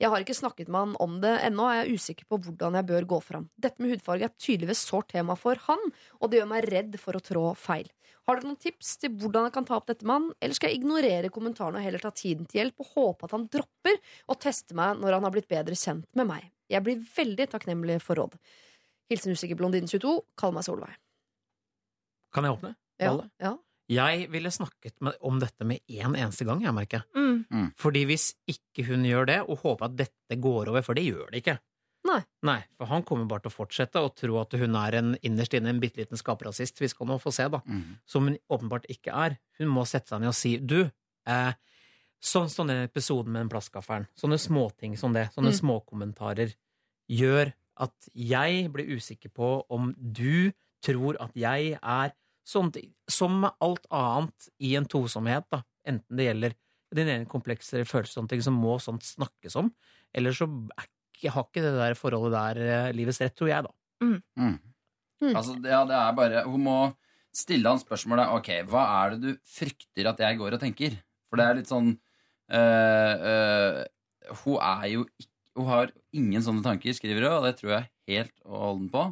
Jeg har ikke snakket med han om det ennå, og jeg er usikker på hvordan jeg bør gå fram. Dette med hudfarge er tydeligvis sårt tema for han, og det gjør meg redd for å trå feil. Har dere noen tips til hvordan jeg kan ta opp dette med han, eller skal jeg ignorere kommentarene og heller ta tiden til hjelp og håpe at han dropper å teste meg når han har blitt bedre kjent med meg? Jeg blir veldig takknemlig for råd. Hilsen usikker blondine 22. Kall meg Solveig. Kan jeg åpne? Ja, ja. Jeg ville snakket med, om dette med én eneste gang, jeg merker. Mm. Fordi hvis ikke hun gjør det, og håper at dette går over, for det gjør det ikke Nei. Nei, for han kommer bare til å fortsette å tro at hun er en innerst inne en bitte liten skaperrasist. Vi skal nå få se, da. Mm. Som hun åpenbart ikke er. Hun må sette seg ned og si du, eh, sånn som den episoden med den plastgaffelen, sånne småting som det, sånne Mm. småkommentarer, gjør at jeg blir usikker på om du tror at jeg er sånn Som med alt annet i en tosomhet, da, enten det gjelder din egen komplekse følelser, sånne ting som må sånt snakkes om, eller så er ikke, har ikke det der forholdet der eh, livets rett, tror jeg, da. Mm. Mm. Altså, det- ja, det er bare Hun må stille han spørsmålet Ok, hva er det du frykter at jeg går og tenker? For det er litt sånn øh, øh, Hun er jo ikke Hun har ingen sånne tanker, skriver hun, og det tror jeg helt å holde den på.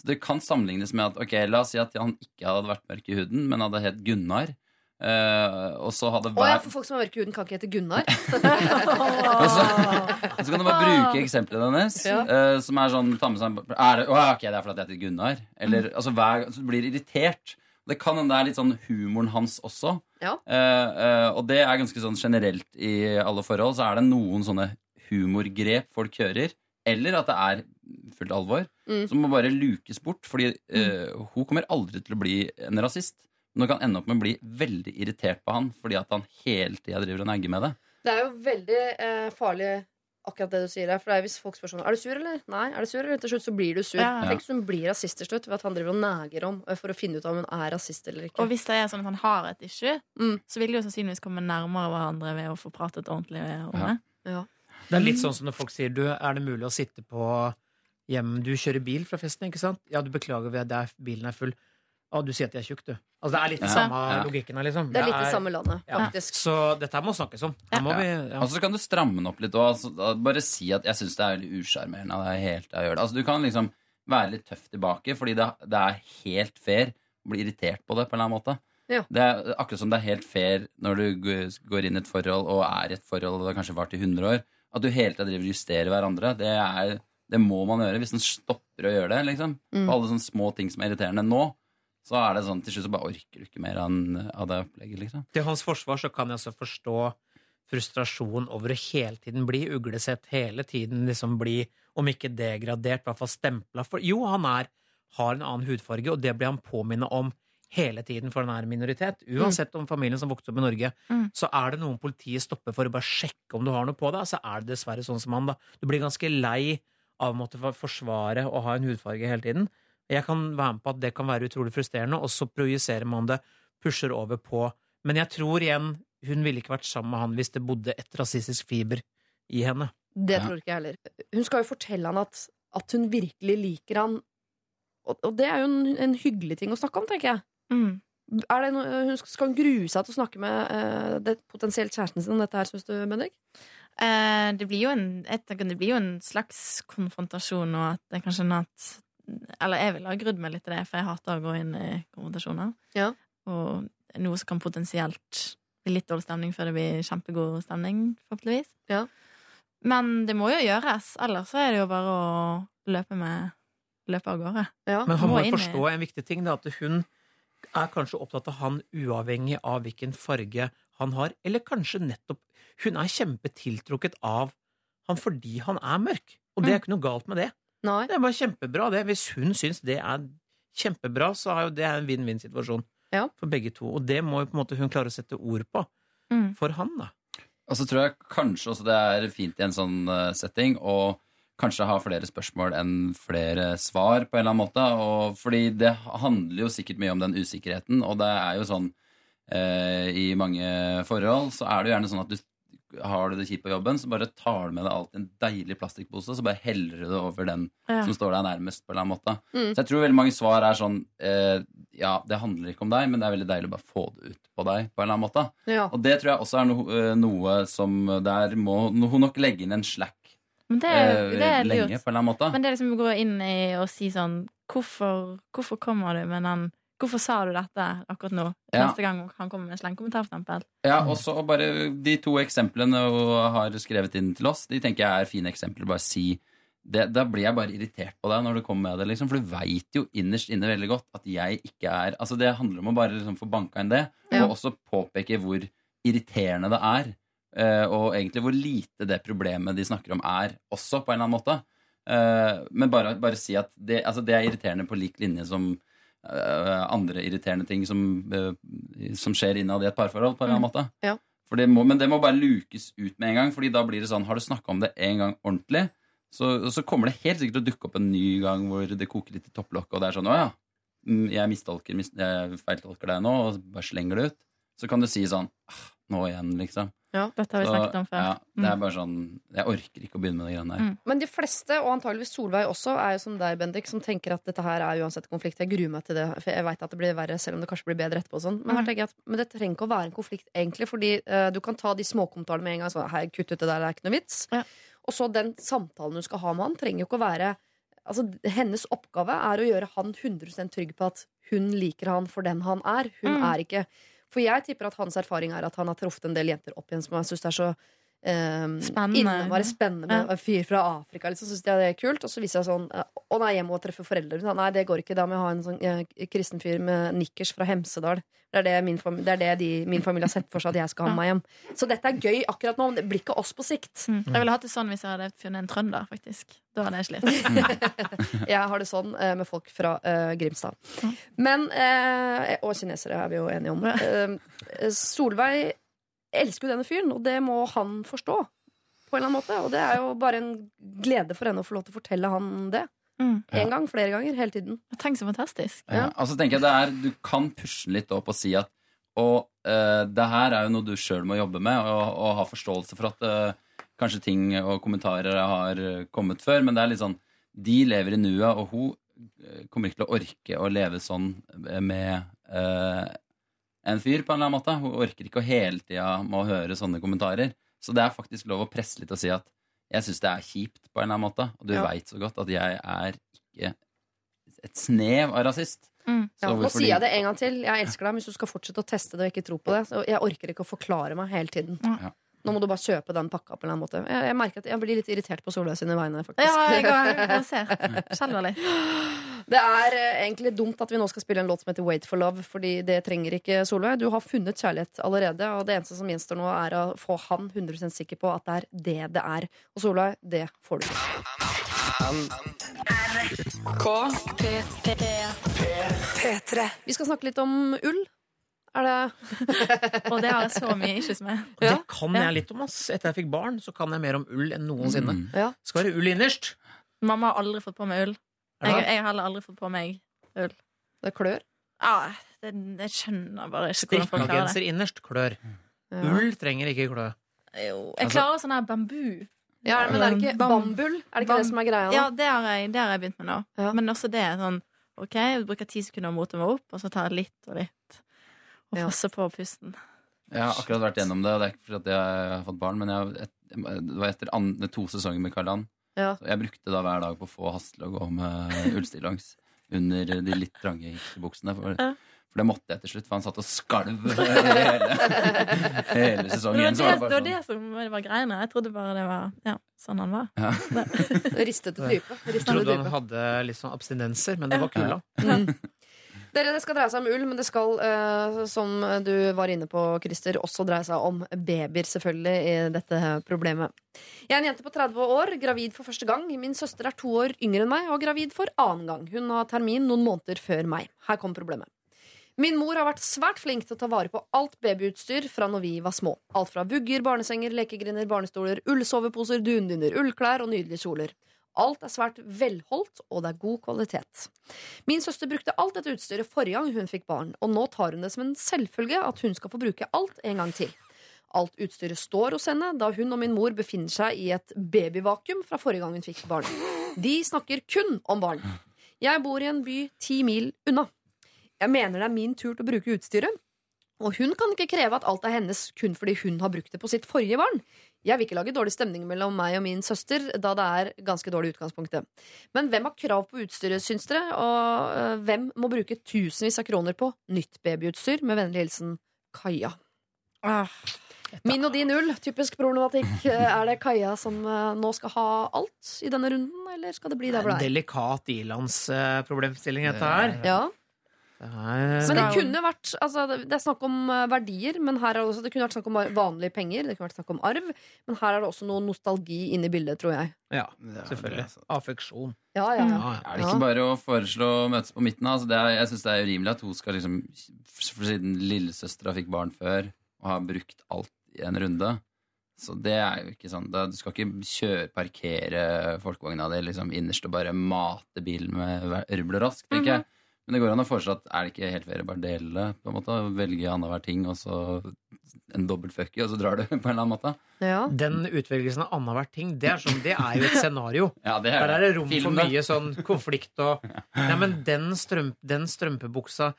Så det kan sammenlignes med at ok, la oss si at han ikke hadde vært mørk i huden, men hadde hett Gunnar. Uh, og så hadde Å ja, for folk som har mørk i huden, kan ikke hete Gunnar. Og så, og så kan du bare bruke eksempelet hennes, Ja. Uh, som er sånn ta med seg, er det, oh, ok, det er fordi jeg heter Gunnar. Eller, Mm. altså, hver, så du blir irritert. Det kan hende det er litt sånn humoren hans også. Ja. Uh, eh, og det er ganske sånn generelt i alle forhold. Så er det noen sånne humorgrep folk hører. eller at det er fullt alvor, Mm. som må bare lukes bort. Fordi uh, hun kommer aldri til å bli en rasist. Men hun kan ende opp med å bli veldig irritert på han fordi at han hele tida driver og negger med det. Det er jo veldig uh, farlig akkurat det du sier der. For det er hvis folk spør sånn Er du sur, eller? Nei. Er du sur, eller? Til slutt så blir du sur. Ja. Tenk hvis hun blir rasist til slutt ved at han driver og neger om eh, for å finne ut om hun er rasist eller ikke. Og hvis det er sånn at han har et issue, Mm. så vil de jo sannsynligvis komme nærmere hverandre ved å få pratet ordentlig om det. Ja. Det er litt sånn som når folk sier du, er det mulig å sitte på hjem Du kjører bil fra festen, ikke sant? Ja, du beklager, ved at bilen er full. Å, du sier at jeg er tjukk, du. Altså, det er litt Ja, den samme ja. logikken her, liksom. Det er litt i samme landet, ja. faktisk. Så dette her må snakkes om. Ja. vi, ja. Og så kan du stramme den opp litt og altså, bare si at jeg syns det er veldig usjarmerende. av det er helt å gjøre det. Altså, du kan liksom være litt tøff tilbake, fordi det, det er helt fair å bli irritert på det på en eller annen måte. Ja. Det er akkurat som det er helt fair når du går inn i et forhold og er i et forhold og det har kanskje vart i 100 år, at du hele tida driver og justerer hverandre. Det, er, det må man gjøre hvis en stopper å gjøre det. liksom. Mm. På alle sånne små ting som er irriterende nå, så er det sånn til slutt så bare orker du ikke mer av, det opplegget. liksom. Til hans forsvar så kan jeg også forstå frustrasjon over å hele tiden bli uglesett, hele tiden liksom bli, om ikke degradert, i hvert fall stempla. For jo, han er, har en annen hudfarge, og det blir han påminnet om hele tiden, for han er en minoritet. Uansett om familien som vokste opp i Norge, Mm. så er det noen politiet stopper for å bare sjekke om du har noe på deg, så er det dessverre sånn som han, da. Du blir ganske lei av å måtte forsvare å ha en hudfarge hele tiden. Jeg kan være med på at det kan være utrolig frustrerende, og så projiserer man det, pusher over på Men jeg tror igjen, hun ville ikke vært sammen med han hvis det bodde et rasistisk fiber i henne. Det tror ikke jeg heller. Hun skal jo fortelle han at, at hun virkelig liker han. Og, og det er jo en, en hyggelig ting å snakke om, tenker jeg. Mm. Er det noe, hun skal, skal hun grue seg til å snakke med uh, det, potensielt kjæresten sin om dette her, syns du, Bendik? Eh, det blir jo en, jeg det blir jo en slags konfrontasjon, og at det kanskje at Eller jeg ville ha grudd meg litt til det, for jeg hater å gå inn i konfrontasjoner. Ja. Og noe som kan potensielt bli litt dårlig stemning før det blir kjempegod stemning, forhåpentligvis. Ja. Men det må jo gjøres, ellers så er det jo bare å løpe med Løpe av gårde. Ja. Men han Må forstå en viktig ting, da, at hun er kanskje opptatt av han uavhengig av hvilken farge han har, eller kanskje nettopp Hun er kjempetiltrukket av han fordi han er mørk, og det er ikke noe galt med det. Nei. Det er bare kjempebra, det. Hvis hun syns det er kjempebra, så er jo det en vinn-vinn-situasjon Ja. for begge to. Og det må jo på en måte hun klare å sette ord på Mm. for han, da. Og så tror jeg kanskje også det er fint i en sånn eh, setting å kanskje ha flere spørsmål enn flere svar, på en eller annen måte. Og fordi det handler jo sikkert mye om den usikkerheten, og det er jo sånn eh, i mange forhold så er det jo gjerne sånn at du har du det kjipt på jobben, så bare tar du med deg alltid en deilig plastikkpose, så bare heller du det over den Ja. som står deg nærmest. på en eller annen måte. Mm. Så jeg tror veldig mange svar er sånn eh, Ja, det handler ikke om deg, men det er veldig deilig å bare få det ut på deg. på en eller annen måte. Ja. Og det tror jeg også er no, eh, noe som Der må hun nok legge inn en slack Men det er, eh, det er lenge, på en eller annen måte. Men det er liksom å gå inn i og si sånn Hvorfor, hvorfor kommer du med den Hvorfor sa du dette akkurat nå? Ja. Neste gang han kommer med en slengkommentar, eksempel. Ja, og så bare De to eksemplene hun har skrevet inn til oss, de tenker jeg er fine eksempler. Bare si det, Da blir jeg bare irritert på deg når du kommer med det, liksom. For du veit jo innerst inne veldig godt at jeg ikke er Altså, det handler om å bare liksom få banka inn det, Ja. og også påpeke hvor irriterende det er. eh, Og egentlig hvor lite det problemet de snakker om, er også, på en eller annen måte. Eh, Men bare, bare si at det, altså det er irriterende på lik linje som andre irriterende ting som, eh, som skjer innad i et parforhold, på en annen måte. Ja. Det må, men det må bare lukes ut med en gang, Fordi da blir det sånn Har du snakka om det en gang ordentlig, så, så kommer det helt sikkert til å dukke opp en ny gang hvor det koker litt i topplokket, og det er sånn Å ja, mm, jeg mistolker, mis, jeg feiltolker deg nå, og bare slenger det ut. Så kan du si sånn «Ah, Nå igjen, liksom. Ja, Dette har vi Så, snakket om før. Ja, det er Mm. bare sånn Jeg orker ikke å begynne med de greiene der. Mm. Men de fleste, og antageligvis Solveig også, er jo som deg, Bendik, som tenker at dette her er uansett konflikt. Jeg gruer meg til det, for jeg veit at det blir verre, selv om det kanskje blir bedre etterpå. og Sånn. Men, her Mm. tenker jeg at, men det trenger ikke å være en konflikt, egentlig, fordi uh, du kan ta de småkommentarene med en gang. Sånn, Hei, kutt ut det der, det er ikke noe vits. Ja. Og så den samtalen du skal ha med han, trenger jo ikke å være Altså, Hennes oppgave er å gjøre han 100 trygg på at hun liker han for den han er. Hun Mm. er ikke For jeg tipper at hans erfaring er at han har truffet en del jenter opp igjen som han syns er så eh, Spennende. Innmari spennende med Ja. en fyr fra Afrika. Liksom, synes jeg det er kult. Og så viser jeg sånn eh, Å nei, jeg må treffe foreldre. Nei, det går ikke. Da må jeg ha en sånn eh, kristen fyr med nikkers fra Hemsedal. Det er det, min, fam det, er det de, min familie har sett for seg at jeg skal ha med meg hjem. Så dette er gøy akkurat nå, men det blir ikke oss på sikt. Mm. Jeg ville hatt det sånn hvis jeg hadde funnet en trønder, faktisk. Da hadde jeg slitt. Jeg har det sånn eh, med folk fra eh, Grimstad. Men eh, Og kinesere er vi jo enige om. Eh, Solveig elsker jo denne fyren, og det må han forstå. På en eller annen måte Og det er jo bare en glede for henne å få lov til å fortelle han det. Mm. En gang, flere ganger, hele tiden. Tenk så fantastisk. Ja. Altså tenker jeg det er, Du kan pushe litt opp og si at og, uh, det her er jo noe du sjøl må jobbe med, og, og ha forståelse for at uh, kanskje ting og kommentarer har eh, kommet før, men det er litt sånn De lever i nuet, og hun eh, kommer ikke til å orke å leve sånn med eh, en fyr, på en eller annen måte. Hun orker ikke å hele tida må høre sånne kommentarer. Så det er faktisk lov å presse litt og si at jeg syns det er kjipt, på en eller annen måte. Og du Ja. veit så godt at jeg er ikke et snev av rasist. Mm. Så Ja, nå sier jeg det en gang til. Jeg elsker deg, men hvis du skal fortsette å teste det og ikke tro på det, så jeg orker ikke å forklare meg hele tiden. Ja. Nå må du bare kjøpe den pakka på en eller annen måte. Jeg, jeg merker at jeg blir litt irritert på Solveig sine vegne, faktisk. Ja, jeg går jeg ser. Skjelver litt. Det er eh, egentlig dumt at vi nå skal spille en låt som heter Wait for love, fordi det trenger ikke Solveig. Du har funnet kjærlighet allerede, og det eneste som gjenstår nå, er å få han 100 sikker på at det er det det er. Og Solveig, det får du ikke. P3. Vi skal snakke litt om ull. Er det Og det har jeg så mye issues med. Og det kan jeg litt om, ass. Etter jeg fikk barn, så kan jeg mer om ull enn noensinne. Mm. Ja. Det skal være ull innerst. Mamma har aldri fått på meg ull. Er Jeg, jeg har heller aldri fått på meg ull. Det klør? Ja, det, jeg skjønner bare ikke hvordan folk klarer det. Strikkegenser innerst klør. Ja. Ull trenger ikke klø. Jo, jeg Altså- klarer sånn her bambu. Ja, men er det ikke bambul? Er det ikke bam- det som er greia? Ja, det har jeg, det har jeg begynt med nå. Ja. Men også det er sånn OK, jeg bruker ti sekunder å mote meg opp, og så tar jeg litt og litt. Og Ja. passer på pusten. Jeg har akkurat vært gjennom det, og det er ikke fordi jeg har fått barn, men jeg, et, det var etter andre, to sesonger med Karl-Ann. Ja. Så Jeg brukte da hver dag på å få Hasle å gå med ullstillongs under de litt trange hipsterbuksene. For, Ja. for det måtte jeg til slutt, for han satt og skalv hele, hele Det sesongen. det, var det det var det som var greiene. Jeg trodde bare det var ja, sånn han var. Ristete type. Jeg trodde han hadde litt sånn abstinenser, men det var kulda. Mm. Dere, Det skal dreie seg om ull, men det skal, eh, som du var inne på, Christer, også dreie seg om babyer, selvfølgelig, i dette problemet. Jeg er en jente på 30 år, gravid for første gang. Min søster er to år yngre enn meg og gravid for annen gang. Hun har termin noen måneder før meg. Her kom problemet. Min mor har vært svært flink til å ta vare på alt babyutstyr fra når vi var små. Alt fra vugger, barnesenger, lekegrinder, barnestoler, ullsoveposer, dundyner, ullklær og nydelige kjoler. Alt er svært velholdt, og det er god kvalitet. Min søster brukte alt dette utstyret forrige gang hun fikk barn, og nå tar hun det som en selvfølge at hun skal få bruke alt en gang til. Alt utstyret står hos henne, da hun og min mor befinner seg i et babyvakuum fra forrige gang hun fikk barn. De snakker kun om barn. Jeg bor i en by ti mil unna. Jeg mener det er min tur til å bruke utstyret. Og hun kan ikke kreve at alt er hennes kun fordi hun har brukt det på sitt forrige barn. Jeg vil ikke lage dårlig stemning mellom meg og min søster, da det er ganske dårlig utgangspunkt utgangspunktet. Men hvem har krav på utstyret, syns dere? Og øh, hvem må bruke tusenvis av kroner på nytt babyutstyr? Med vennlig hilsen Kaja. Min og din ull, typisk problematikk. Er det Kaja som øh, nå skal ha alt i denne runden, eller skal det bli der Det er en delikat ilandsproblemstilling, dette her. Ja. Men det kunne vært altså, det- Det er snakk om øh, verdier, men her er det også Det kunne vært snakk om vanlige penger, det kunne vært snakk om arv, men her er det også noe nostalgi inne i bildet, tror jeg. Ja, selvfølgelig. Affeksjon. Ja, ja, ja. Er det ikke bare å foreslå å møtes på midten? Altså det er, jeg syns det er urimelig at hun skal liksom siden lillesøstera fikk barn før og har brukt alt i en runde. Så det er jo ikke sånn Du skal ikke kjøre, parkere folkevogna di liksom innerst og bare mate bilen med rubler rask, tenker jeg. Men det går an å foreslå at er det ikke helt dele det? på en måte, Velge annenhver ting, og så en dobbelt fucky, og så drar du på en eller annen måte? ja. Den utvelgelsen av annenhver ting, det er, sånn, det er jo et scenario. Ja, det Der er det rom Film for mye sånn konflikt og Nei, men den, strøm, den strømpebuksa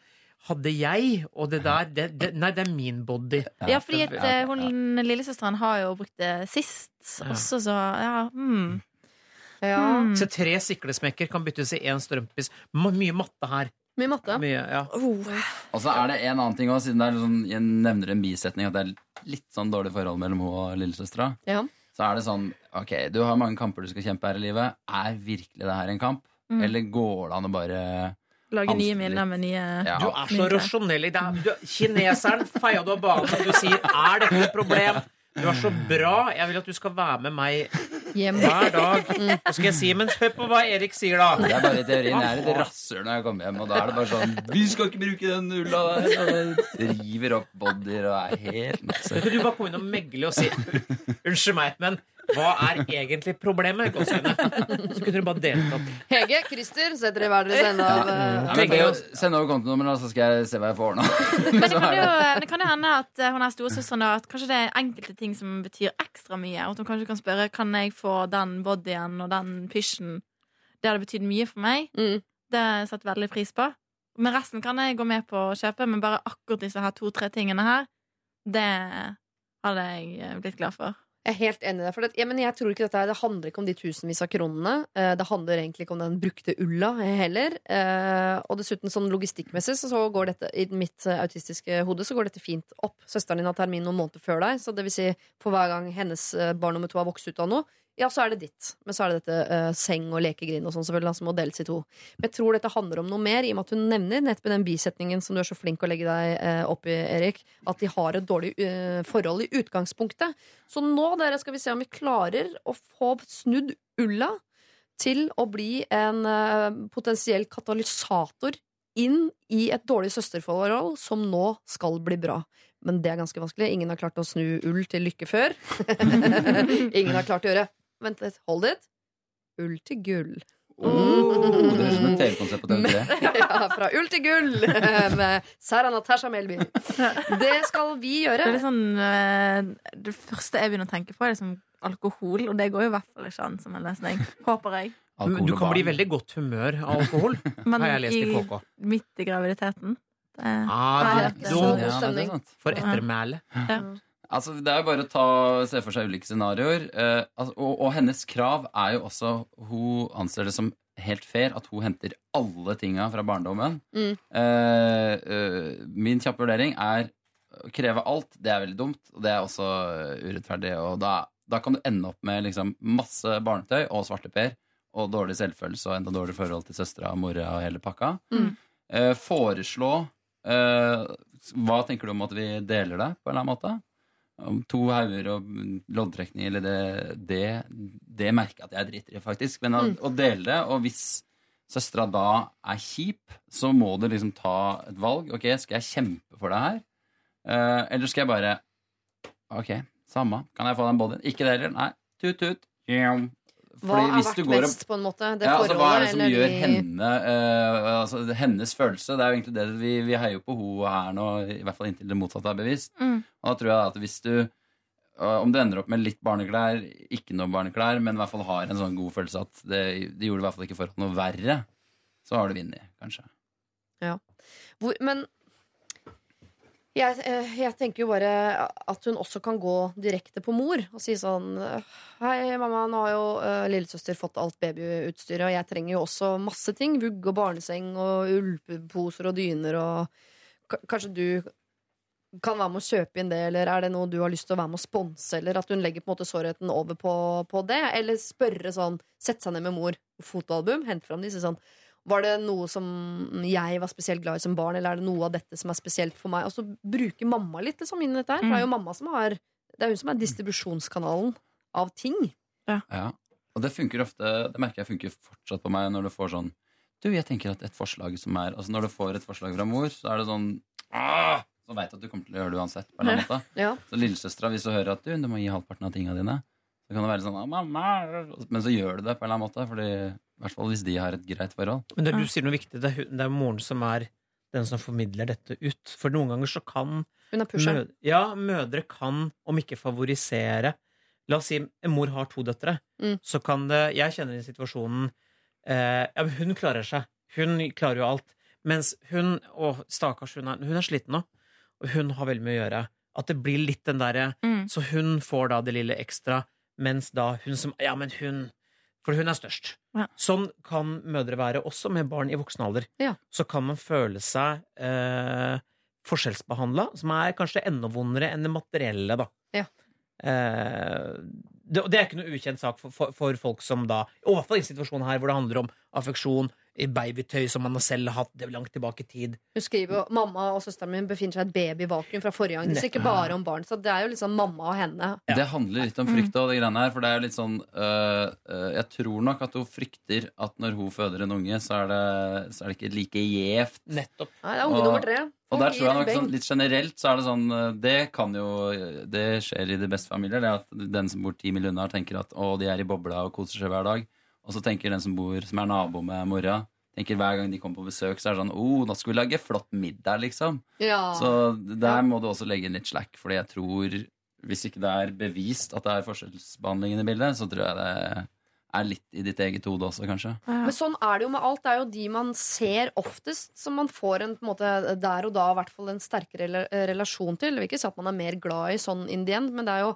hadde jeg, og det der det, det, Nei, det er min body. Ja, fordi at, Ja, eh, hun lillesøsteren har jo brukt det sist. Også så Ja. Hmm. ja. Hmm. Så tre siklesmekker kan byttes i én strømpis. Mye matte her. Mye matte. Mye, ja. Og så er det en annen ting òg, siden det er sånn, jeg nevner en bisetning at det er litt sånn dårlig forhold mellom henne og lillesøstera. Ja. Så er det sånn Ok, du har mange kamper du skal kjempe her i livet. Er virkelig det her en kamp? Mm. Eller går det an å bare Lage nye minner med nye Ja. Du er så rasjonell. i det. Kineseren feia du av banen, og du sier 'er dette et problem'? Du er så bra. Jeg vil at du skal være med meg Hjem. hver dag. Hva skal jeg si, men hør på hva Erik sier, da. Det er bare teorien. Jeg er et rasshøl når jeg kommer hjem, og da er det bare sånn Vi skal ikke bruke den ulla der! Og river opp bodyer og er helt masse. kan du bare komme inn og megle og si 'unnskyld meg, men hva er egentlig problemet?' Så kunne dere bare delt opp. Hege, Christer, setter dere hver deres ende av eh, Ja, men be å Send over kontonummeret, så skal jeg se hva jeg får ordna. Men det kan, jo, det kan hende at eh, hun er storesøsteren at kanskje det er enkelte ting som betyr ekstra mye. Og at hun kanskje kan spørre Kan jeg få den bodyen og den pysjen. Det hadde betydd mye for meg. Mm. Det har jeg satt veldig pris på. Men resten kan jeg gå med på å kjøpe, men bare akkurat disse her to-tre tingene her, det hadde jeg eh, blitt glad for. Jeg er helt enig i det. For det, ja, men jeg tror ikke dette Det handler ikke om de tusenvis av kronene. Eh, det handler egentlig ikke om den brukte ulla heller. Eh, og dessuten sånn logistikkmessig så, går dette i mitt eh, autistiske hode så går dette fint opp. Søsteren din har termin noen måneder før deg, så det vil si for hver gang hennes barn nummer to har vokst ut av noe, ja, så er det ditt. Men så er det dette uh, seng og lekegrind og sånn selvfølgelig, som må deles i to. Men jeg tror dette handler om noe mer, i og med at hun nevner nettopp den bisetningen som du er så flink å legge deg uh, opp i, Erik, at de har et dårlig uh, forhold i utgangspunktet. Så nå dere, skal vi se om vi klarer å få snudd ulla til å bli en potensiell katalysator inn i et dårlig søsterforhold som nå skal bli bra. Men det er ganske vanskelig. Ingen har klart å snu ull til lykke før. Ingen har klart å gjøre Vent litt, hold it. Ull til gull. Oh, det høres ut som et TV-konsept på TV3. ja, fra ull til gull med Sarah Natasha Melby. Det skal vi Det gjøre. er litt sånn eh, Det første jeg begynner å tenke på, er liksom alkohol, og det går jo i hvert fall ikke an som en løsning. Håper jeg. Alkohol du kan bli i veldig godt humør av alkohol, Men har jeg lest i KK. midt i graviditeten det, Ah, det, det det er er så ettermælet. Ja, Altså, det er jo bare å ta, se for seg ulike scenarioer. Eh, altså, og, og hennes krav er jo også Hun anser det som helt fair at hun henter alle tinga fra barndommen. Mm. Eh, eh, min kjappe vurdering er å kreve alt. Det er veldig dumt, og det er også eh, urettferdig. Og da, da kan du ende opp med liksom masse barnetøy og svarteper og dårlig selvfølelse og enda dårligere forhold til søstera og mora og hele pakka. Mm. Eh, foreslå eh, Hva tenker du om at vi deler det på en eller annen måte? Om to hauger og loddtrekning, eller det, det, det merker jeg at jeg driter i, faktisk. Men å, Mm. å dele det, og hvis søstera da er kjip, så må du liksom ta et valg. Ok, skal jeg kjempe for det her? Uh, eller skal jeg bare Ok, samme. Kan jeg få den bodyen? Ikke det heller? Nei. Tut-tut. Hva har vært mest, på en måte? Det ja, altså, hva er det som gjør de- henne uh, altså, Hennes følelse. Det er jo egentlig det vi, vi heier på hun her nå, i hvert fall inntil det motsatte er bevisst. Mm. Og da tror jeg at hvis du uh, Om du ender opp med litt barneklær, ikke noe barneklær, men i hvert fall har en sånn god følelse at det, det gjorde i hvert fall ikke forholdet noe verre, så har du vunnet, kanskje. Hvor, men jeg, eh, jeg tenker jo bare at hun også kan gå direkte på mor og si sånn Hei, mamma, nå har jo uh, lillesøster fått alt babyutstyret, og jeg trenger jo også masse ting. Vugg og barneseng og ulpeposer og dyner og Kanskje du kan være med å kjøpe inn det, eller er det noe du har lyst til å være med å sponse, eller at hun legger på en måte sårheten over på, på det, eller spørre sånn Sette seg ned med mor, fotoalbum, hente fram disse sånn var det noe som jeg var spesielt glad i som barn, eller er det noe av dette som er spesielt for meg? Og så bruker mamma litt liksom, inn i dette her. For det er jo mamma som har Det er hun som er distribusjonskanalen av ting. Ja. Og det funker ofte Det merker jeg funker fortsatt på meg når du får sånn Du, jeg tenker at et forslag som er Altså Når du får et forslag fra mor, så er det sånn ah! Så veit du at du kommer til å gjøre det uansett. På en eller annen måte. Ja. Så lillesøstera, hvis du hører at du, du må gi halvparten av tinga dine, så kan det være sånn «Ah, mamma, Men så gjør du det på en eller annen måte. Fordi, I hvert fall hvis de har et greit forhold. Men det, du sier noe viktig. Det er, det er moren som er den som formidler dette ut. For noen ganger så kan Hun er pusheren. mød, Ja, mødre kan, om ikke favorisere La oss si en mor har to døtre. Mm. Så kan det Jeg kjenner i situasjonen eh, Ja, men hun klarer seg. Hun klarer jo alt. Mens hun Å, stakkars, hun er, hun er sliten nå. Og hun har veldig mye å gjøre. At det blir litt den derre Mm. Så hun får da det lille ekstra, mens da hun som Ja, men hun For hun er størst. Ja. Sånn kan mødre være også med barn i voksen alder. Ja. Så kan man føle seg eh, forskjellsbehandla, som er kanskje enda vondere enn det materielle, da. Ja. Eh, det, det er ikke noe ukjent sak for, for, for folk som da Og i hvert fall i situasjonen her hvor det handler om affeksjon, babytøy som man selv har hatt det langt tilbake i tid. Hun skriver jo mamma og søsteren min befinner seg i et babyvakuum fra forrige gang. Det er ikke bare om barn, så det er jo liksom mamma og henne. Ja. Det handler litt om frykt og det greiene her. For det er jo litt sånn øh, øh, Jeg tror nok at hun frykter at når hun føder en unge, så er det, så er det ikke like gjevt. Nettopp. Nei, det er unge Og- nummer tre. Og der tror jeg nok sånn, litt generelt så er det sånn øh, Det kan jo Det skjer i de beste familier. Det er at den som bor ti mil unna, tenker at å, de er i bobla og koser seg hver dag. Og så tenker den som bor Som er nabo med mora, tenker hver gang de kommer på besøk, så er det sånn oh, nå skal vi lage flott middag, liksom. Ja. Så der må du også legge inn litt slack, fordi jeg tror Hvis ikke det er bevist at det er forskjellsbehandling i bildet, så tror jeg det er litt i ditt eget hode også, kanskje. Men sånn er det jo med alt. Det er jo de man ser oftest, som man får en på en måte der og da i hvert fall en sterkere relasjon til. Jeg vil ikke si at man er mer glad i sånn in the end, men det er jo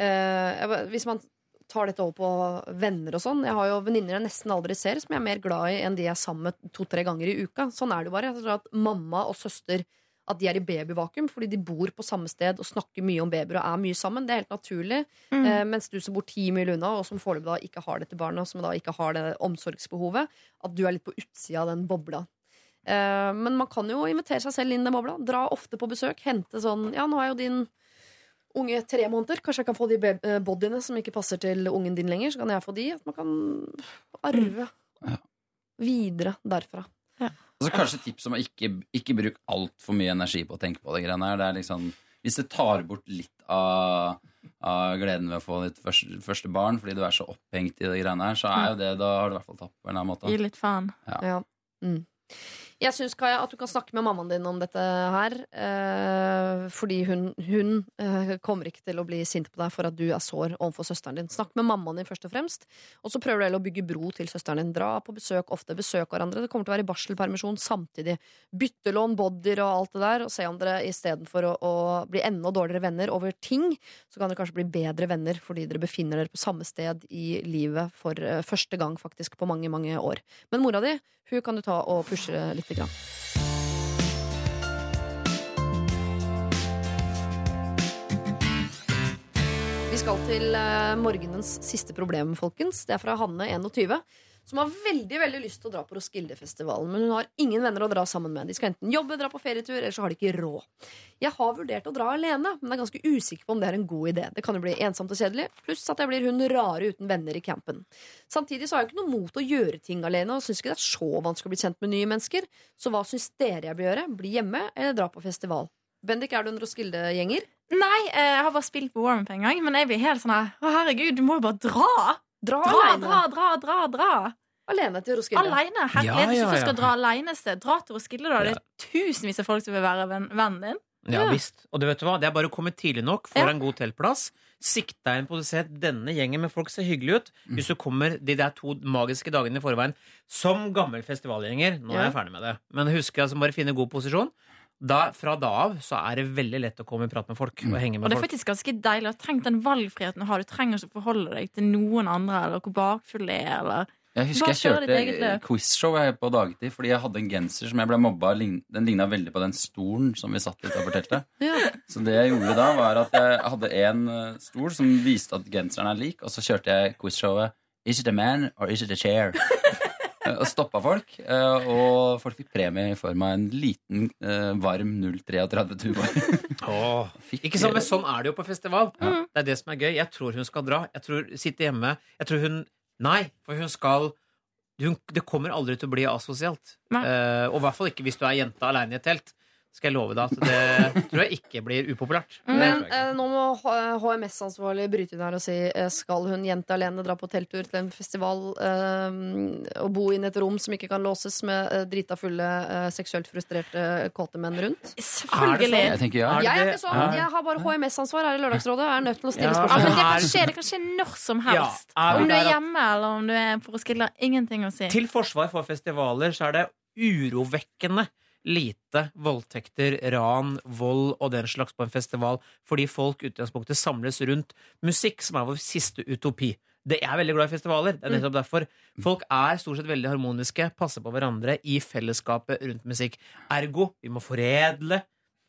eh, Hvis man tar dette over på venner og sånn Jeg har jo venninner jeg nesten aldri ser, som jeg er mer glad i enn de jeg er sammen med to-tre ganger i uka. Sånn er det jo bare. Jeg tror at mamma og søster at de er i babyvakuum fordi de bor på samme sted og snakker mye om babyer og er mye sammen. Det er helt naturlig. Mm. Eh, mens du som bor ti mil unna, og som foreløpig da ikke har dette barnet, og som da ikke har det omsorgsbehovet, at du er litt på utsida av den bobla. Eh, men man kan jo invitere seg selv inn i den bobla. Dra ofte på besøk. Hente sånn Ja, nå er jo din unge tre måneder. Kanskje jeg kan få de eh, bodyene som ikke passer til ungen din lenger. Så kan jeg få de. At man kan arve Ja. videre derfra. Ja. Altså, kanskje tips om å ikke, ikke bruke altfor mye energi på å tenke på det greiene her. Det er liksom, hvis det tar bort litt av, av gleden ved å få ditt første, første barn fordi du er så opphengt i det greiene her, så er jo det, da har du i hvert fall tapt på en eller annen måte. Gi litt faen. Ja. Mm. Jeg syns Kaja, at du kan snakke med mammaen din om dette her. Eh, fordi hun, hun eh, kommer ikke til å bli sint på deg for at du er sår overfor søsteren din. Snakk med mammaen din først og fremst. Og så prøver du heller å bygge bro til søsteren din. Dra på besøk ofte. Besøk hverandre. Det kommer til å være i barselpermisjon samtidig. Byttelån, bodyer og alt det der. Og se om dere istedenfor å, å bli enda dårligere venner over ting, så kan dere kanskje bli bedre venner fordi dere befinner dere på samme sted i livet for eh, første gang faktisk på mange, mange år. Men mora di hun kan du ta og pushe litt. Grann. Vi skal til eh, morgenens siste problem, folkens. Det er fra Hanne21. Som har veldig veldig lyst til å dra på Roskildefestivalen, men hun har ingen venner å dra sammen med. De skal enten jobbe, dra på ferietur, eller så har de ikke råd. Jeg har vurdert å dra alene, men er ganske usikker på om det er en god idé. Det kan jo bli ensomt og kjedelig, pluss at jeg blir hun rare uten venner i campen. Samtidig så har jeg ikke noe mot å gjøre ting alene, og syns ikke det er så vanskelig å bli kjent med nye mennesker. Så hva syns dere jeg bør gjøre? Bli hjemme eller dra på festival? Bendik, er du en Roskilde-gjenger? Nei, eh, jeg har bare spilt på Warm en gang, men jeg blir helt sånn her Å, herregud, du må jo bare dra! Dra, Dra, alene. dra, dra, dra! dra Alene til Roskilde. Alene. Herlighet, Ja, hvis du ja, skal dra alene et sted, dra til Roskilde, da. Det er tusenvis av folk som vil være venn- vennen din. Ja, Ja. visst. Og du vet hva, det er bare å komme tidlig nok, få Ja. deg en god teltplass. Sikt deg inn på å se at denne gjengen med folk ser hyggelig ut. Hvis du kommer de der to magiske dagene i forveien som gammel festivalgjenger. Nå er jeg ferdig med det. Men husk altså bare finne god posisjon. Da, fra da av så er det veldig lett å komme i prat med folk og henge Og det er folk. faktisk ganske deilig. Og Tenk den valgfriheten du har. Du trenger ikke å forholde deg til noen andre, eller hvor bakfull det er, eller Jeg husker Bare jeg kjørte quizshow på dagtid fordi jeg hadde en genser som jeg ble mobba Den ligna veldig på den stolen som vi satt utafor teltet. Ja. Så det jeg gjorde da, var at jeg hadde en eh, stol som viste at genseren er lik, og så kjørte jeg quizshowet Is it a man or is it a chair? Eh, og stoppa folk. eh, Og folk fikk premie i form av en liten, eh, varm 033 Tuborg. Åh. Ikke sant, men sånn er det jo på festival. Ja. Det er det som er gøy. Jeg tror hun skal dra. Jeg tror sitte hjemme. Jeg tror hun Nei, for hun skal hun, Det kommer aldri til å bli asosialt. Eh, og i hvert fall ikke hvis du er jente aleine i et telt. Skal jeg love deg at det tror jeg ikke blir upopulært. Men eh, nå må HMS-ansvarlig bryte inn her og si eh, skal hun jente alene dra på telttur til en festival eh, og bo inn i et rom som ikke kan låses med eh, drita fulle, eh, seksuelt frustrerte kåte menn rundt? Selvfølgelig. Jeg tenker ja. Er det Jeg er ikke sånn. Jeg har bare HMS-ansvar her i Lørdagsrådet. og er nødt til å stille Ja. Ja, men det kan skje, det kan skje når som helst. Ja, om du er hjemme eller om du er på Roskilde, har ingenting å si. Til forsvar for festivaler så er det urovekkende lite voldtekter, ran, vold og den slags på en festival, fordi folk utgangspunktet samles rundt musikk, som er vår siste utopi. Det er veldig glad i festivaler. Det er nettopp derfor. Folk er stort sett veldig harmoniske, passer på hverandre i fellesskapet rundt musikk. Ergo, vi må foredle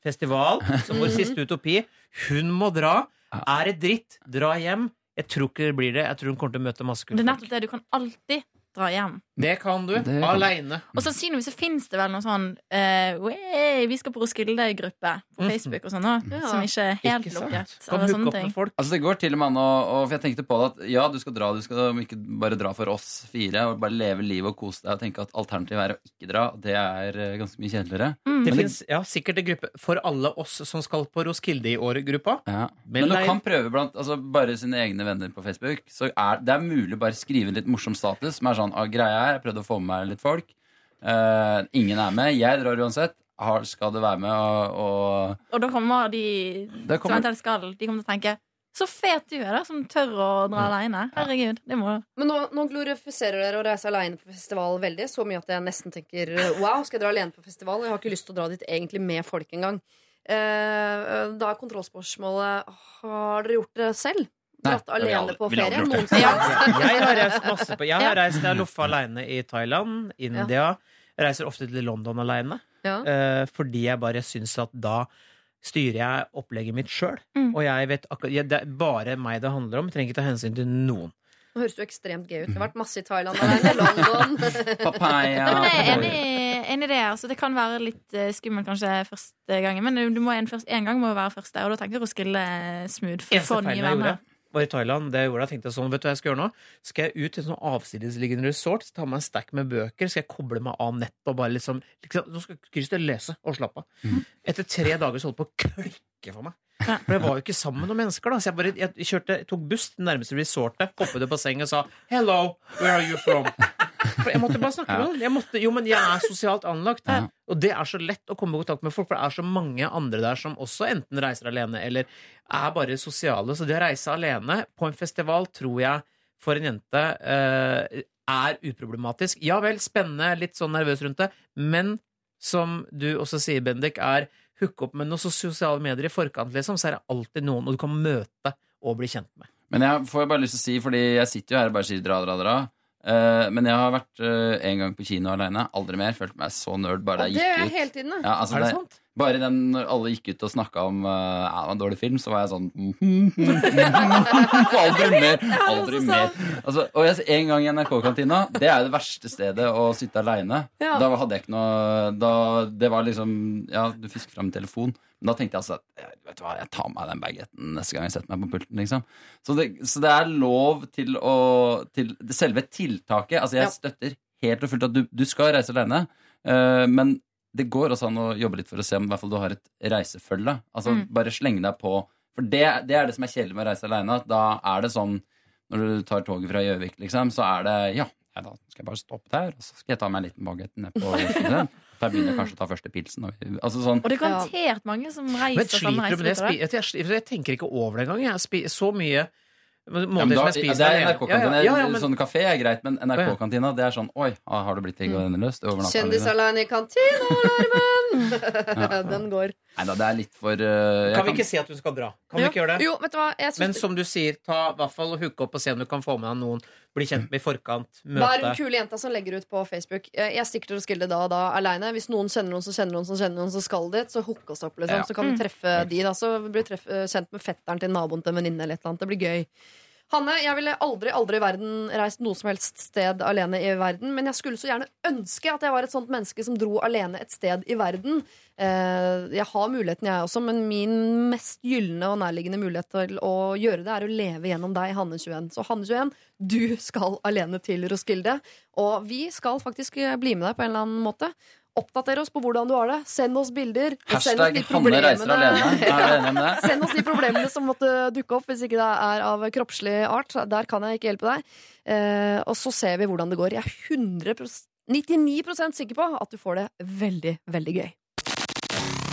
festival som vår siste utopi. Hun må dra. Er det dritt, dra hjem. Jeg tror ikke det blir det. Jeg tror hun kommer til å møte masse Det er nettopp det. Du kan alltid dra hjem. Det kan du. Det kan- Aleine. Og sannsynligvis så finnes det vel noe sånn uh, Vi skal på Roskilde-gruppe på Mhm. Facebook og sånn òg, Ja. som ikke er helt Ikke lukket. Eller sånne ting. Altså Det går til og med an å og For jeg tenkte på det at ja, du skal dra, du skal ikke bare dra for oss fire og bare leve livet og kose deg og tenke at alternativet er å ikke dra. Det er eh, ganske mye kjedeligere. Mm. Det fins ja, sikkert en gruppe for alle oss som skal på Roskilde i år-gruppa. Ja. Men Men du kan prøve blant altså, bare sine egne venner på Facebook. Så er, det er mulig å bare skrive en litt morsom status som er sånn ah, greia er, jeg prøvde å få med meg litt folk. Uh, ingen er med. Jeg drar uansett. Har, skal du være med? Og, og Og da kommer de da kommer- som eventuelt skal, de kommer til å tenke Så fet du er, da, som tør å dra alene. Herregud. Det må Men nå, nå glorifiserer dere å reise alene på festival veldig. Så mye at jeg nesten tenker wow, skal jeg dra alene på festival? Jeg har ikke lyst til å dra dit egentlig med folk engang. Eh, da er kontrollspørsmålet har dere gjort det selv? Dratt alene aldri- på ferie? Noensinne? Jeg har reist masse på Jeg har reist, jeg har loffa aleine i Thailand, India. Jeg reiser ofte til London aleine. Ja. eh, fordi jeg bare syns at da styrer jeg opplegget mitt sjøl. Mm. Og jeg vet akkurat Det er bare meg det handler om. Jeg trenger ikke ta hensyn til noen. Nå høres du ekstremt gøy ut. Det har vært masse i Thailand alene. London. papaya Nei, men jeg er enig, enig i det. Altså, det kan være litt eh, skummelt kanskje første gangen, men du må en, først, en gang må være første, og da tenker du Roskilde eh, smooth. For for nye venner. Var i Thailand. Det gjorde, jeg tenkte sånn, vet du hva jeg skal gjøre nå? Skal jeg ut til en sånn avsidesliggende resort, ta meg en stack med bøker, skal jeg koble meg av nettet og bare liksom, liksom Nå skal Christer lese og slappe av. Mm. Etter tre dager så holdt det på å klikke for meg. For jeg var jo ikke sammen med noen mennesker, da. Så jeg bare jeg kjørte, tok buss til nærmeste resortet, hoppet på sengen og sa 'Hello, where are you from?' For jeg måtte bare snakke med noen. Jeg måtte, jo, men jeg er sosialt anlagt. Ja. Og det er så lett å komme i kontakt med folk, for det er så mange andre der som også enten reiser alene eller er bare sosiale. Så det å reise alene på en festival tror jeg for en jente eh, er uproblematisk. Ja vel, spennende, litt sånn nervøs rundt det, men som du også sier, Bendik, er hooke opp med noen sosiale medier i forkant, liksom, så er det alltid noen og du kan møte og bli kjent med. Men jeg får bare lyst til å si, fordi jeg sitter jo her og bare sier dra, dra, dra. Eh, men jeg har vært eh, en gang på kino alene. Aldri mer. Følte meg så nerd bare jeg det er gikk ut. hele tiden. Ja, altså er det det, sant? Bare den når alle gikk ut og snakka om uh, ja, det var en dårlig film, så var jeg sånn Aldri mer! Aldri mer. Altså, og jeg, en gang i NRK-kantina, det er jo det verste stedet å sitte aleine. Ja. Da hadde jeg ikke noe da, Det var liksom Ja, du fisker fram en telefon. Men da tenkte jeg altså at vet du hva, jeg tar meg den bagetten neste gang jeg setter meg på pulten. liksom Så det, så det er lov til å til Selve tiltaket Altså, jeg Ja. støtter helt og fullt at du, du skal reise alene, uh, men det går også an å jobbe litt for å se om hvert fall du har et reisefølge. Altså Mm. Bare sleng deg på. For det, det er det som er kjedelig med å reise alene. Da er det sånn når du tar toget fra Gjøvik, liksom, så er det ja, nei, da skal jeg bare stoppe der, og så skal jeg ta meg en liten bagett ned på Oslo. Jeg begynner kanskje å ta første pilsen. Og, altså sånn, Og det er garantert mange som reiser reiser Men sliter du med det? Jeg, jeg, jeg tenker ikke over det engang. Så mye ja, da, som jeg spiser det er. NRK-kantina. Ja, ja, ja, men- Sånn kafé er greit, men NRK-kantina det er sånn Oi, ah, har det blitt digg og endeløst? Overnatta, Kjendis liksom. alene Den går. Nei da, det er litt for uh, Kan vi ikke si at du skal dra? Kan vi ikke gjøre det? Jo, vet du hva? Jeg Men som du sier, ta i hvert fall og hooke opp og se om du kan få med deg noen. Bli kjent med i forkant. Vær den Møte. kule jenta som legger ut på Facebook. Jeg stikker til Roskilde da og da aleine. Hvis noen kjenner noen som kjenner noen som kjenner noen som skal dit, så hook oss opp. Liksom. Ja. Så kan du treffe de. da Så blir du treff, kjent med fetteren til naboen til en venninne eller et eller annet. Det blir gøy. Hanne, jeg ville aldri aldri i verden reist noe som helst sted alene i verden. Men jeg skulle så gjerne ønske at jeg var et sånt menneske som dro alene et sted i verden. Eh, jeg har muligheten, jeg også, men min mest gylne og nærliggende mulighet til å gjøre det, er å leve gjennom deg, Hanne21. Så Hanne21, du skal alene til Roskilde. Og vi skal faktisk bli med deg på en eller annen måte. Oppdater oss på hvordan du har det. Send oss bilder. send oss? Send oss de problemene som måtte dukke opp hvis ikke det er av kroppslig art. Der kan jeg ikke hjelpe deg. Eh, og så ser vi hvordan det går. Jeg er 100 99% sikker på at du får det veldig, veldig gøy.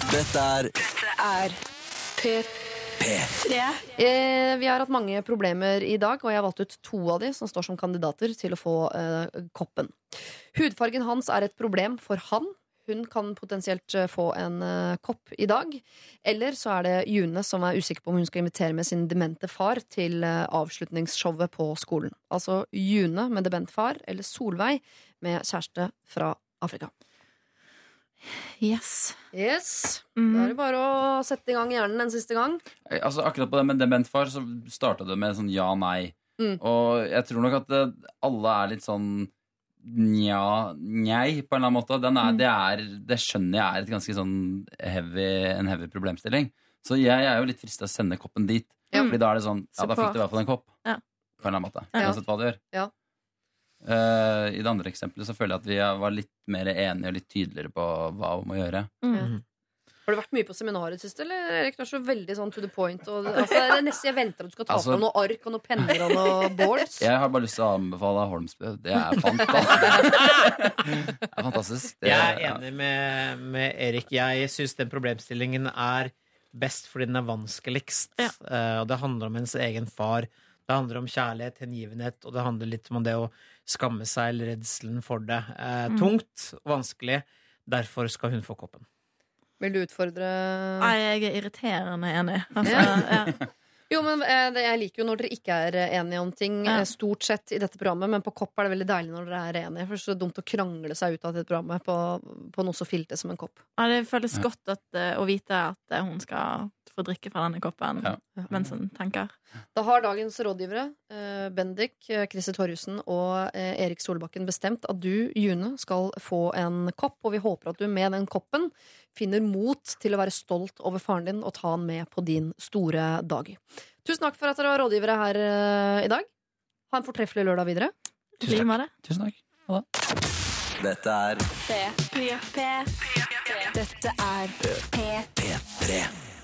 Dette er er P3. Eh, vi har hatt mange problemer i dag, og jeg har valgt ut to av de som står som kandidater til å få eh, koppen. Hudfargen hans er et problem for han. Hun kan potensielt eh, få en eh, kopp i dag. Eller så er det June som er usikker på om hun skal invitere med sin demente far til eh, avslutningsshowet på skolen. Altså June med dement far, eller Solveig med kjæreste fra Afrika. Yes. Yes. Mm. Da er det bare å sette i gang hjernen en siste gang. Eh, Altså Akkurat på det med dementfar så starta det med sånn ja-nei. Mm. Og jeg tror nok at eh, alle er litt sånn nja, njei, på en eller annen måte. Den er, Mm. det, er, det skjønner jeg er et ganske sånn heavy, en heavy problemstilling. Så jeg, er jo litt frista til å sende koppen dit. Ja. Fordi da er det sånn Ja, da fikk du i hvert fall en kopp. Ja. På en eller annen måte. Ja. Hva du gjør. Ja. Eh, I det andre eksempelet så føler jeg at vi var litt mer enige og litt tydeligere på hva hun må gjøre. Mm. Har du vært mye på seminar i det siste, eller Erik? Du er så veldig sånn to the point. Og, altså, det er nesten jeg venter at du skal ta Altså- på noe ark og noen penner og noe boards. Jeg har bare lyst til å anbefale Holmsbø. Det er fantastisk. det er fantastisk. Det, Jeg er enig med, med Erik. Jeg syns den problemstillingen er best fordi den er vanskeligst. Ja. Uh, og det handler om ens egen far. Det handler om kjærlighet, hengivenhet, og det handler litt om det å skamme seg eller redselen for det. Eh, Mm. Tungt og vanskelig. Derfor skal hun få koppen. Vil du utfordre Nei, jeg er irriterende enig. Altså, Ja. ja. Jo, men eh, Jeg liker jo når dere ikke er eh, enige om ting, Ja. eh, stort sett i dette programmet. Men på kopp er det veldig deilig når dere er enige. For det er så dumt å krangle seg ut av dette programmet på, på noe så filte som en kopp. Ja, det føles Ja. godt at, å vite at hun skal få drikke fra denne koppen Ja. mens hun tenker. Da har dagens rådgivere, eh, Bendik, Christer Torjussen og Erik Solbakken, bestemt at du, June, skal få en kopp. Og vi håper at du med den koppen finner mot til å være stolt over faren din og ta han med på din store dag. Tusen takk for at dere var rådgivere her eh, i dag. Ha en fortreffelig lørdag videre. Tusen takk. Tusen takk. Ha det. Dette er P3. P3.